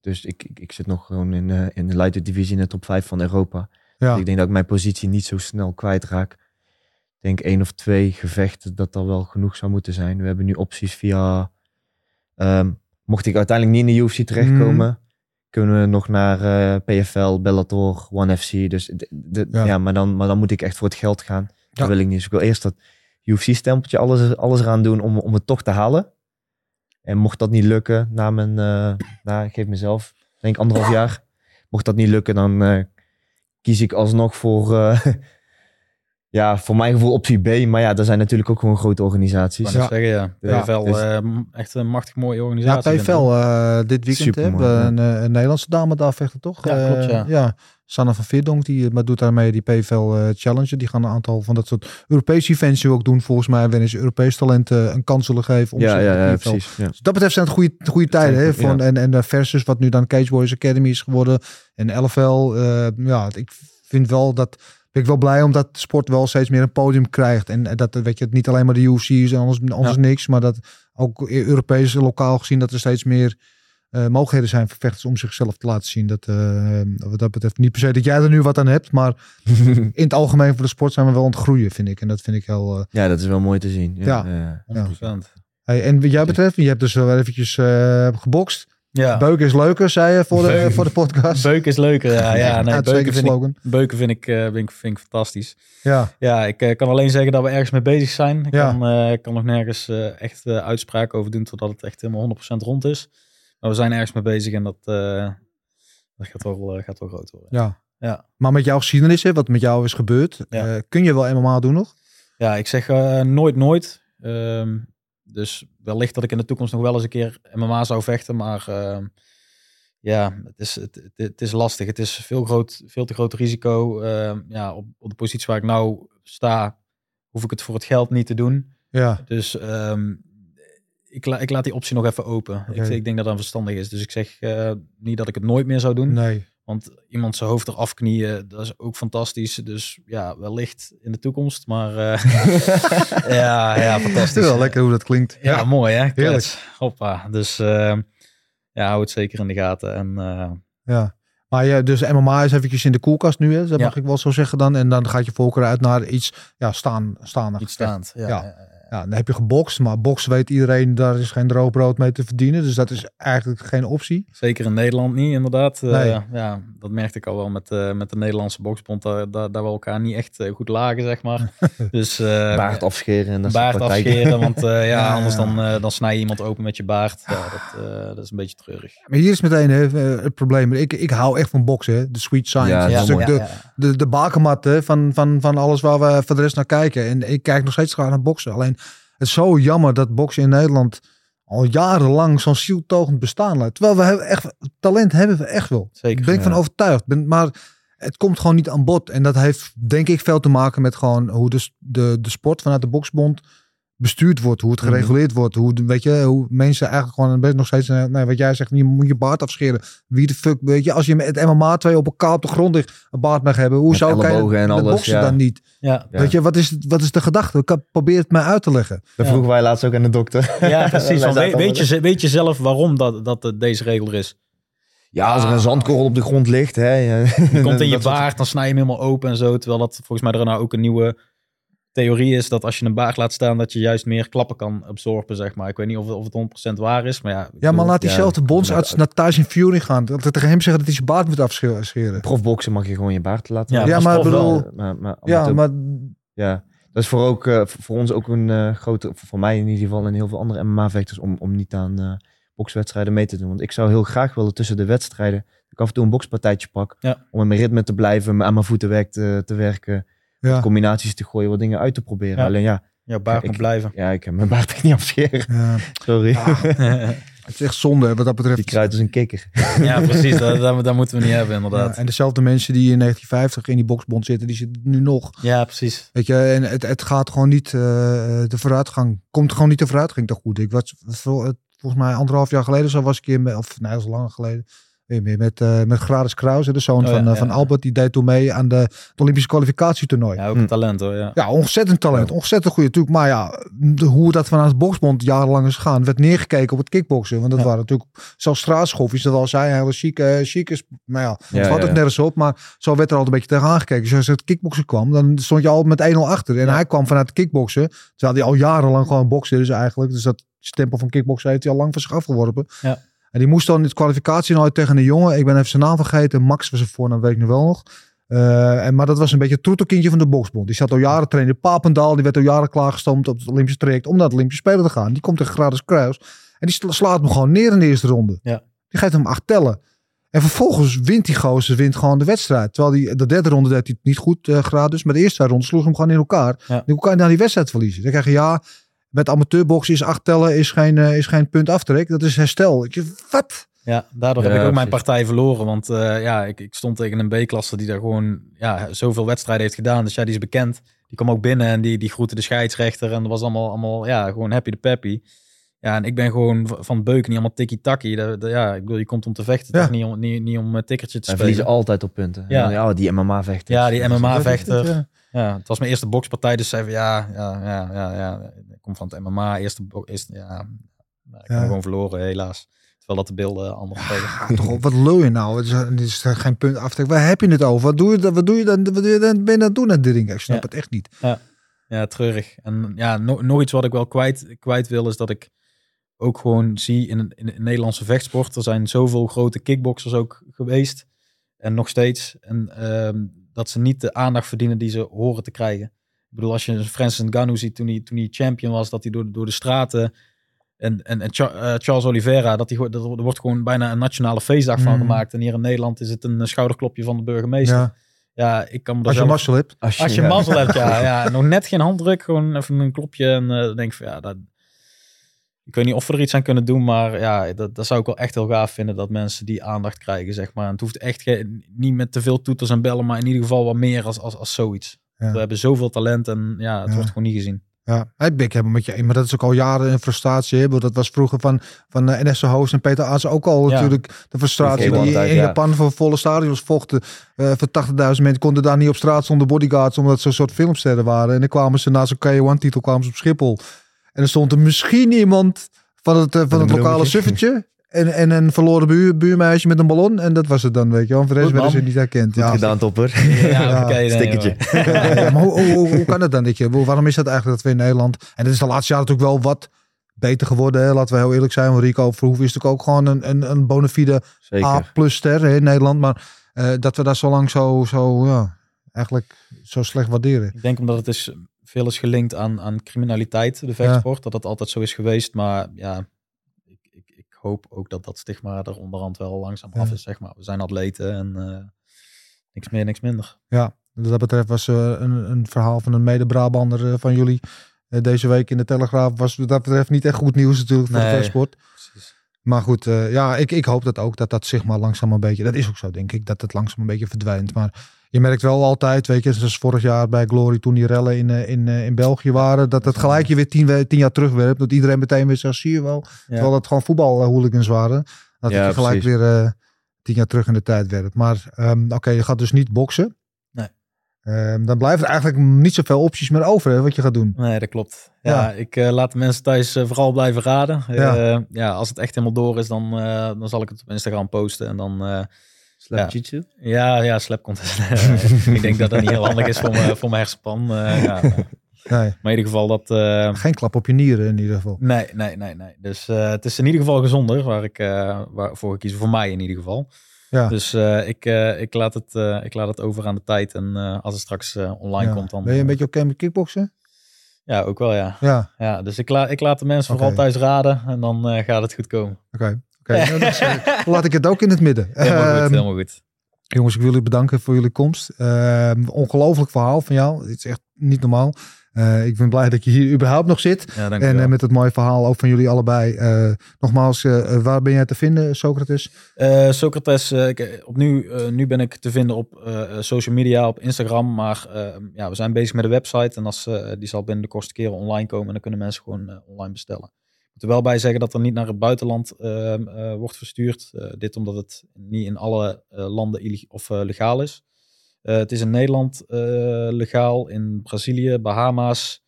Dus ik, ik, ik zit nog gewoon in, eh, in de lightweight divisie in de top 5 van Europa. Ja, Ik denk dat ik mijn positie niet zo snel kwijtraak. Denk één of twee gevechten dat dat wel genoeg zou moeten zijn. We hebben nu opties via... ehm, mocht ik uiteindelijk niet in de UFC terechtkomen... Mhm. kunnen we nog naar eh, PFL, Bellator, ONE FC. Dus de, de- Ja. ja. maar, dan, maar dan moet ik echt voor het geld gaan. Dat wil ik niet. Dus ik wil eerst dat UFC-stempeltje, alles, alles eraan doen om, om het toch te halen. En mocht dat niet lukken, na mijn, na, ik geef mezelf, denk anderhalf jaar. Mocht dat niet lukken, dan eh, kies ik alsnog voor, ja, voor mijn gevoel optie B. Maar ja, er zijn natuurlijk ook gewoon grote organisaties. net zeggen, ja. Ja, PFL, dus- eh, echt een machtig mooie ja organisatie. ik. PFL eh, dit weekend hebben ja. een, eh, een Nederlandse dame daar vechten, toch? Ja, klopt, ja. Eh, ja. Sanne van Veerdonk, die maar doet daarmee die PFL eh, Challenge. Die gaan een aantal van dat soort Europese events ook doen. Volgens mij waarin ze Europese talenten een kans zullen geven. Om Ja, zich ja, ja, precies. Ja. Dus dat betreft zijn het goede, goede tijden. Hè? Ja. Van, en, en versus wat nu dan Cage Warriors Academy is geworden. En LFL. eh, ja, ik vind wel dat... Ben ik wel blij omdat de sport wel steeds meer een podium krijgt. En eh, dat weet je, het niet alleen maar de UFC is en anders, anders niks. Maar dat ook Europees lokaal gezien dat er steeds meer eh, mogelijkheden zijn voor vechters om zichzelf te laten zien. Dat, eh, wat dat betreft niet per se dat jij er nu wat aan hebt. Maar in het algemeen voor de sport zijn we wel aan het groeien, vind ik. En dat vind ik heel... eh, ja, dat is wel mooi te zien. Ja, Ja. ja. 100%. hey, en wat jij betreft, je hebt dus wel eventjes eh, gebokst. Ja. Beuken is leuker, zei je voor de, Beuken. voor de podcast. Beuken is leuker, ja. ja nee, beuken, vind ik, beuken vind ik, eh, vind, ik, vind ik fantastisch. Ja, Ja, ik eh, kan alleen zeggen dat we ergens mee bezig zijn. Ik Ja. kan, ik kan nog nergens echt uitspraken over doen totdat het echt helemaal 100% rond is. Maar we zijn ergens mee bezig en dat, dat gaat, wel, gaat wel groot worden. ja. Ja. Maar met jouw geschiedenis, wat met jou is gebeurd, Ja. kun je wel MMA doen nog? Ja, ik zeg nooit nooit. Ehm, dus wellicht dat ik in de toekomst nog wel eens een keer MMA zou vechten. Maar ehm, ja, het is, het, het, is lastig. Het is veel, groot, veel te groot risico. Ehm, ja, op, op de positie waar ik nou sta, hoef ik het voor het geld niet te doen. Ja. Dus ehm, ik, la, ik laat die optie nog even open. Ik, ik denk dat dat verstandig is. Dus ik zeg eh, niet dat ik het nooit meer zou doen. Nee. Want iemand zijn hoofd eraf knieën, dat is ook fantastisch. Dus ja, wellicht in de toekomst. Maar eh, ja, ja, Het fantastisch. is wel lekker hoe dat klinkt. Ja, mooi hè? Heerlijk. Hoppa. Dus eh, ja, hou het zeker in de gaten. En eh, Ja. Maar ja, dus MMA is eventjes in de koelkast nu, hè? dat Ja. mag ik wel zo zeggen dan. En dan gaat je voorkeur uit naar iets ja, staan, staander. iets staand. Ja, Ja. Ja, dan heb je gebokst, maar boksen weet iedereen, daar is geen droog brood mee te verdienen. Dus dat is eigenlijk geen optie. Zeker in Nederland niet, inderdaad. Eh, Nee. ja, dat merkte ik al wel met, eh, met de Nederlandse boksbond. Daar, daar, daar we elkaar niet echt eh, goed lagen, zeg maar. dus eh, Baard afscheren en dat soort baard afscheren, want eh, ja, Ja, anders dan, eh, dan snij je iemand open met je baard. Ja, dat, eh, dat is een beetje treurig. Maar hier is meteen hè, het probleem. Ik, ik hou echt van boksen, hè. de sweet science. Ja, de, ja. de, de bakermat hè, van, van, van alles waar we voor de rest naar kijken. En ik kijk nog steeds graag naar boksen. Alleen het is zo jammer dat boksen in Nederland al jarenlang zo'n zieltogend bestaan laat. Terwijl we hebben echt, talent hebben we echt wel. Zeker. ben ik van overtuigd. Ben, maar het komt gewoon niet aan bod. En dat heeft denk ik veel te maken met gewoon hoe de, de, de sport vanuit de boksbond bestuurd wordt. Hoe het Mhm. gereguleerd wordt. Hoe, de- weet je, hoe mensen eigenlijk gewoon best nog steeds... eh, Nee, wat jij zegt, je moet je baard afscheren. Wie de fuck, weet je. Als je met het MMA 2 op elkaar op de grond ligt, een baard mag hebben. Hoe Met zou ik en alles, boksen ja. dan niet? Ja. Weet je, wat is, het- wat is de gedachte? Ik kan- probeer het mij uit te leggen. Dat Ja. vroegen wij laatst ook aan de dokter. ja precies. Weet, weet, je, weet je zelf waarom dat, dat eh, deze regel er is? Ja, als er een zandkorrel op de grond ligt. Hè. Je komt in je baard, dan snij je hem helemaal open en zo. Terwijl dat volgens mij er nou ook een nieuwe theorie is dat als je een baard laat staan, dat je juist meer klappen kan absorben, zeg maar. Ik weet niet of, of het 100% waar is, maar ja. ik Ja, maar laat diezelfde ja, bondsarts naar Tyson Fury gaan. Dat we tegen hem zeggen dat hij zijn baard moet afscheren. Profboksen mag je gewoon je baard laten. Ja, maar prof wel. bedoel- Maar, maar, Ja, maar Ja, dat is voor, ook, eh, voor ons ook een eh, grote, voor mij in ieder geval en heel veel andere MMA-vechters, om, om niet aan eh bokswedstrijden mee te doen. Want ik zou heel graag willen tussen de wedstrijden, ik af en toe een bokspartijtje pak, Ja. om in mijn ritme te blijven, aan mijn voetenwerk te, te werken, ja. combinaties te gooien, wat dingen uit te proberen. Ja. Alleen ja, Jouw baard Ik- moet blijven. ja, ik heb mijn baard echt niet afscheren. Ja. Sorry. Het is echt zonde wat dat betreft. Die kruidt als een kikker. ja, precies. Dat, dat, dat moeten we niet hebben, Ja, inderdaad. en dezelfde mensen die in 1950 in die boksbond zitten, die zitten nu nog. Ja, precies. Weet je, en het, het gaat gewoon niet, eh, de vooruitgang, komt gewoon niet de vooruitgang toch goed. Ik was volgens mij anderhalf jaar geleden zo was ik hier, met, of nee, dat is langer geleden, meer, met, eh met Gradus Krause, de zoon Oh ja, van, eh, ja, van ja. Albert, die deed toen mee aan de, het Olympische kwalificatietoernooi. Ja. Ja, ook een talent hoor, ja. ontzettend talent, ontzettend goede natuurlijk. Maar ja, de, hoe dat vanuit de boksbond jarenlang is gegaan, werd neergekeken op het kickboksen. Want dat Ja. waren natuurlijk zelfs straatschoffies, dat was hij een hele chique, chique, nou ja, Ja, het valt ja. ook nergens op, maar zo werd er altijd een beetje tegen aangekeken. Dus als het kickboksen kwam, dan stond je al met 1-0 achter. En Ja. hij kwam vanuit het kickboksen, terwijl hij al jarenlang gewoon boksen is eigenlijk. Dus dat stempel van kickboksen heeft hij al lang van zich afgeworpen. Ja. En die moest dan in het kwalificatie nooit tegen een jongen. Ik ben even zijn naam vergeten. Max was er voor, dan weet ik nog wel nog. Eh, en, maar dat was een beetje het troetelkindje van de boksbond. Die zat al jaren trainen in Papendal. Die werd al jaren klaargestoomd op het Olympische traject om naar het Olympische Spelen te gaan. Die komt tegen Gradus Kruis. En die sla- slaat hem gewoon neer in de eerste ronde. Ja. Die geeft hem acht tellen. En vervolgens wint die gozer wint gewoon de wedstrijd. Terwijl die, de derde ronde deed hij het niet goed, eh Gradus. Maar de eerste twee ronde sloeg hem gewoon in elkaar. Ja. Hoe kan je nou die wedstrijd verliezen? Dan krijg je ja, met amatuurboksen is acht tellen is geen, eh, is geen punt aftrek. Dat is herstel. Ik, zeg, wat? Ja, daardoor Ja, heb ik ook mijn partij verloren. Want eh, ja, ik, ik stond tegen een B-klasse die daar gewoon ja, zoveel wedstrijden heeft gedaan. Dus ja, die is bekend. Die kwam ook binnen en die, die groette de scheidsrechter. En dat was allemaal, allemaal ja, gewoon happy de peppy. Ja, en ik ben gewoon van beuken, niet allemaal tikkie-takkie. Ja, ik bedoel, je komt om te vechten, Ja. toch? Niet om, niet, niet om een tikkertje te spelen. verliezen altijd op punten. Ja. Ja, ja die MMA-vechter. Ja, die MMA-vechter. Ja. Ja, het was mijn eerste bokspartij, dus zei van ja, ja, ja, ja, ja. Ik kom van het MMA, eerste, eerste ja, nou, ik Ja. heb gewoon verloren, helaas. Terwijl dat de beelden anders spelen. Ja, toch op, wat lul je nou? Het is, het is geen punt aftrek. Waar heb je het over? Wat doe je, dan- wat doe je dan? Wat doe je dan? Ben je dat doen aan dit ding? Ik snap Ja. het echt niet. Ja, treurig. En ja, nog, nog iets wat ik wel kwijt, kwijt wil, is dat ik ook gewoon zie in, in de Nederlandse vechtsport. Er zijn zoveel grote kickboxers ook geweest. En nog steeds. En ehm, dat ze niet de aandacht verdienen die ze horen te krijgen. Ik bedoel, als je Francis Ngannou ziet toen hij, toen hij champion was, dat hij door, door de straten En, en, en eh, Charles Oliveira, dat die, dat, er wordt gewoon bijna een nationale feestdag van Mm. gemaakt. En hier in Nederland is het een schouderklopje van de burgemeester. Ja, Ja, ik kan me als je zelf- mazzel hebt. Als je, als je ja. mazzel hebt, ja, ja. Nog net geen handdruk, gewoon even een klopje. En eh, dan denk ik van ja, dat, ik weet niet of we er iets aan kunnen doen, maar ja, dat, dat zou ik wel echt heel gaaf vinden dat mensen die aandacht krijgen, zeg maar. En het hoeft echt geen- niet met te veel toeters en bellen, maar in ieder geval wat meer als, als, als zoiets. Ja. We hebben zoveel talent en ja, het Ja. wordt gewoon niet gezien. Ja, ik ben ik helemaal met je maar dat is ook al jaren een frustratie. Hè? Dat was vroeger van, van uh, NS Hoos en Peter Aas ook al Ja. natuurlijk de frustratie Die in ja. Japan voor volle stadions vochten. eh voor 80.000 mensen konden daar niet op straat zonder bodyguards, omdat ze een soort filmsterren waren. En dan kwamen ze na zo'n K1-titel kwamen ze op Schiphol. En er stond er misschien iemand van het, eh, van het lokale suffertje. En, en een verloren buur, buurmeisje met een ballon. En dat was het dan, weet je wel. Voor de rest werden ze niet herkend. Goed Ja, gedaan, topper. Ja, Ja, stickertje. maar- ja, maar hoe, hoe, hoe, hoe kan het dan? Dat je, waarom is dat eigenlijk dat we in Nederland... En dat is de laatste jaren natuurlijk wel wat beter geworden. Hè? Laten we heel eerlijk zijn. Rico Verhoeven is natuurlijk ook gewoon een, een, een bona fide Zeker. A-plus ster hè, in Nederland. Maar eh, dat we daar zo lang zo, zo ja, eigenlijk zo slecht waarderen. Ik denk omdat het is, veel is gelinkt aan, aan criminaliteit, de vechtsport. Dat dat altijd zo is geweest. Maar ja, ik, ik, ik hoop ook dat dat stigma er onderhand wel langzaam Ja. af is, zeg maar. We zijn atleten en eh, niks meer, niks minder. Ja, wat dat betreft was eh, een, een verhaal van een mede-Brabander eh, van jullie... deze week in de Telegraaf was wat dat betreft niet echt goed nieuws natuurlijk voor de vechtsport. Precies. Maar goed, ja, ik, ik hoop dat ook dat dat maar langzaam een beetje, dat is ook zo denk ik, dat het langzaam een beetje verdwijnt. Maar je merkt wel altijd, weet je, zoals vorig jaar bij Glory toen die rellen in, eh, in, eh, in België waren, dat het gelijk je weer tien, tien jaar terugwerpt. Dat iedereen meteen weer zegt, zie je wel, terwijl dat gewoon voetbalhooligans waren. Dat Ja, het je gelijk precies. weer eh, tien jaar terug in de tijd werpt. Maar ehm, oké, je gaat dus niet boksen. Nee. Ehm, dan blijft er eigenlijk niet zoveel opties meer over hè, wat je gaat doen. Nee, dat klopt. Ja, Ja. ik laat de mensen thuis vooral blijven raden. Ja. Ja. ja, als het echt helemaal door is, dan, dan zal ik het op Instagram posten. En dan, Slap Ja. Jitsu. ja, ja, slap contest. ik denk dat dat niet heel handig is voor mijn, voor mijn hersenpan. eh, ja. Maar Nee, in ieder geval dat... eh, geen klap op je nieren in ieder geval. Nee, nee, nee, nee. Dus eh, het is in ieder geval gezonder waar ik uh, waarvoor ik kies. Voor mij in ieder geval. Ja. Dus uh, ik, uh, ik, laat het, uh, ik laat het over aan de tijd. En uh, als het straks online Ja. komt dan... Ben je een beetje oké met kickboksen? Ja, ook wel ja. Ja, ja dus ik, la ik laat de mensen vooral thuis raden. En dan uh, gaat het goed komen. oké. Oké, nou, eh, laat ik het ook in het midden. Helemaal goed, Ehm, helemaal goed. Jongens, ik wil jullie bedanken voor jullie komst. Ehm, ongelooflijk verhaal van jou. Het is echt niet normaal. Eh, ik ben blij dat je hier überhaupt nog zit. Ja, En eh, met het mooie verhaal ook van jullie allebei. Nogmaals, waar ben jij te vinden, Socrates? Socrates, ik, op nu, nu ben ik te vinden op social media, op Instagram. Maar eh, ja, we zijn bezig met de website. En als, die zal binnen de kortste keren online komen. En dan kunnen mensen gewoon online bestellen. Er wel bij zeggen dat er niet naar het buitenland eh, eh, wordt verstuurd. Eh, dit omdat het niet in alle eh, landen of, legaal is. Het is in Nederland legaal, in Brazilië, Bahama's.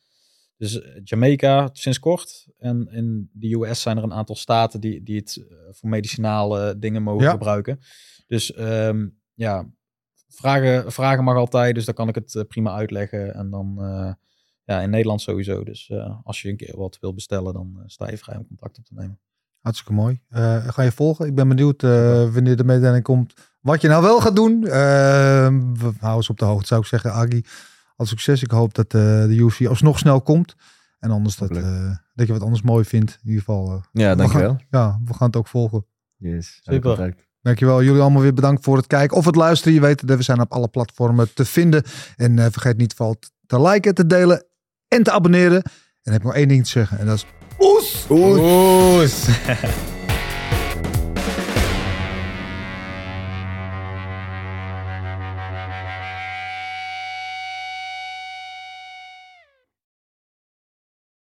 Dus Jamaica sinds kort. En in de US zijn er een aantal staten die, die het voor medicinale dingen mogen Ja. gebruiken. Dus ehm, ja, vragen, vragen mag altijd. Dus dan kan ik het prima uitleggen. En dan ja, in Nederland sowieso. Dus eh, als je een keer wat wil bestellen, dan eh, sta je vrij om contact op te nemen. Hartstikke mooi. Eh, ga je volgen? Ik ben benieuwd eh, wanneer de mededeling komt. Wat je nou wel gaat doen. We houden eens op de hoogte, zou ik zeggen. Agi, al succes. Ik hoop dat eh, de UFC alsnog snel komt. En anders dat, eh, dat je wat anders mooi vindt. In ieder geval. Ja, dankjewel. ja, we gaan het ook volgen. Yes. Super. Dankjewel. Jullie allemaal weer bedankt voor het kijken of het luisteren. Je weet dat we zijn op alle platformen te vinden. En eh, vergeet niet vooral te liken, te delen en te abonneren. En dan heb ik nog één ding te zeggen. En dat is... Oes! Oes!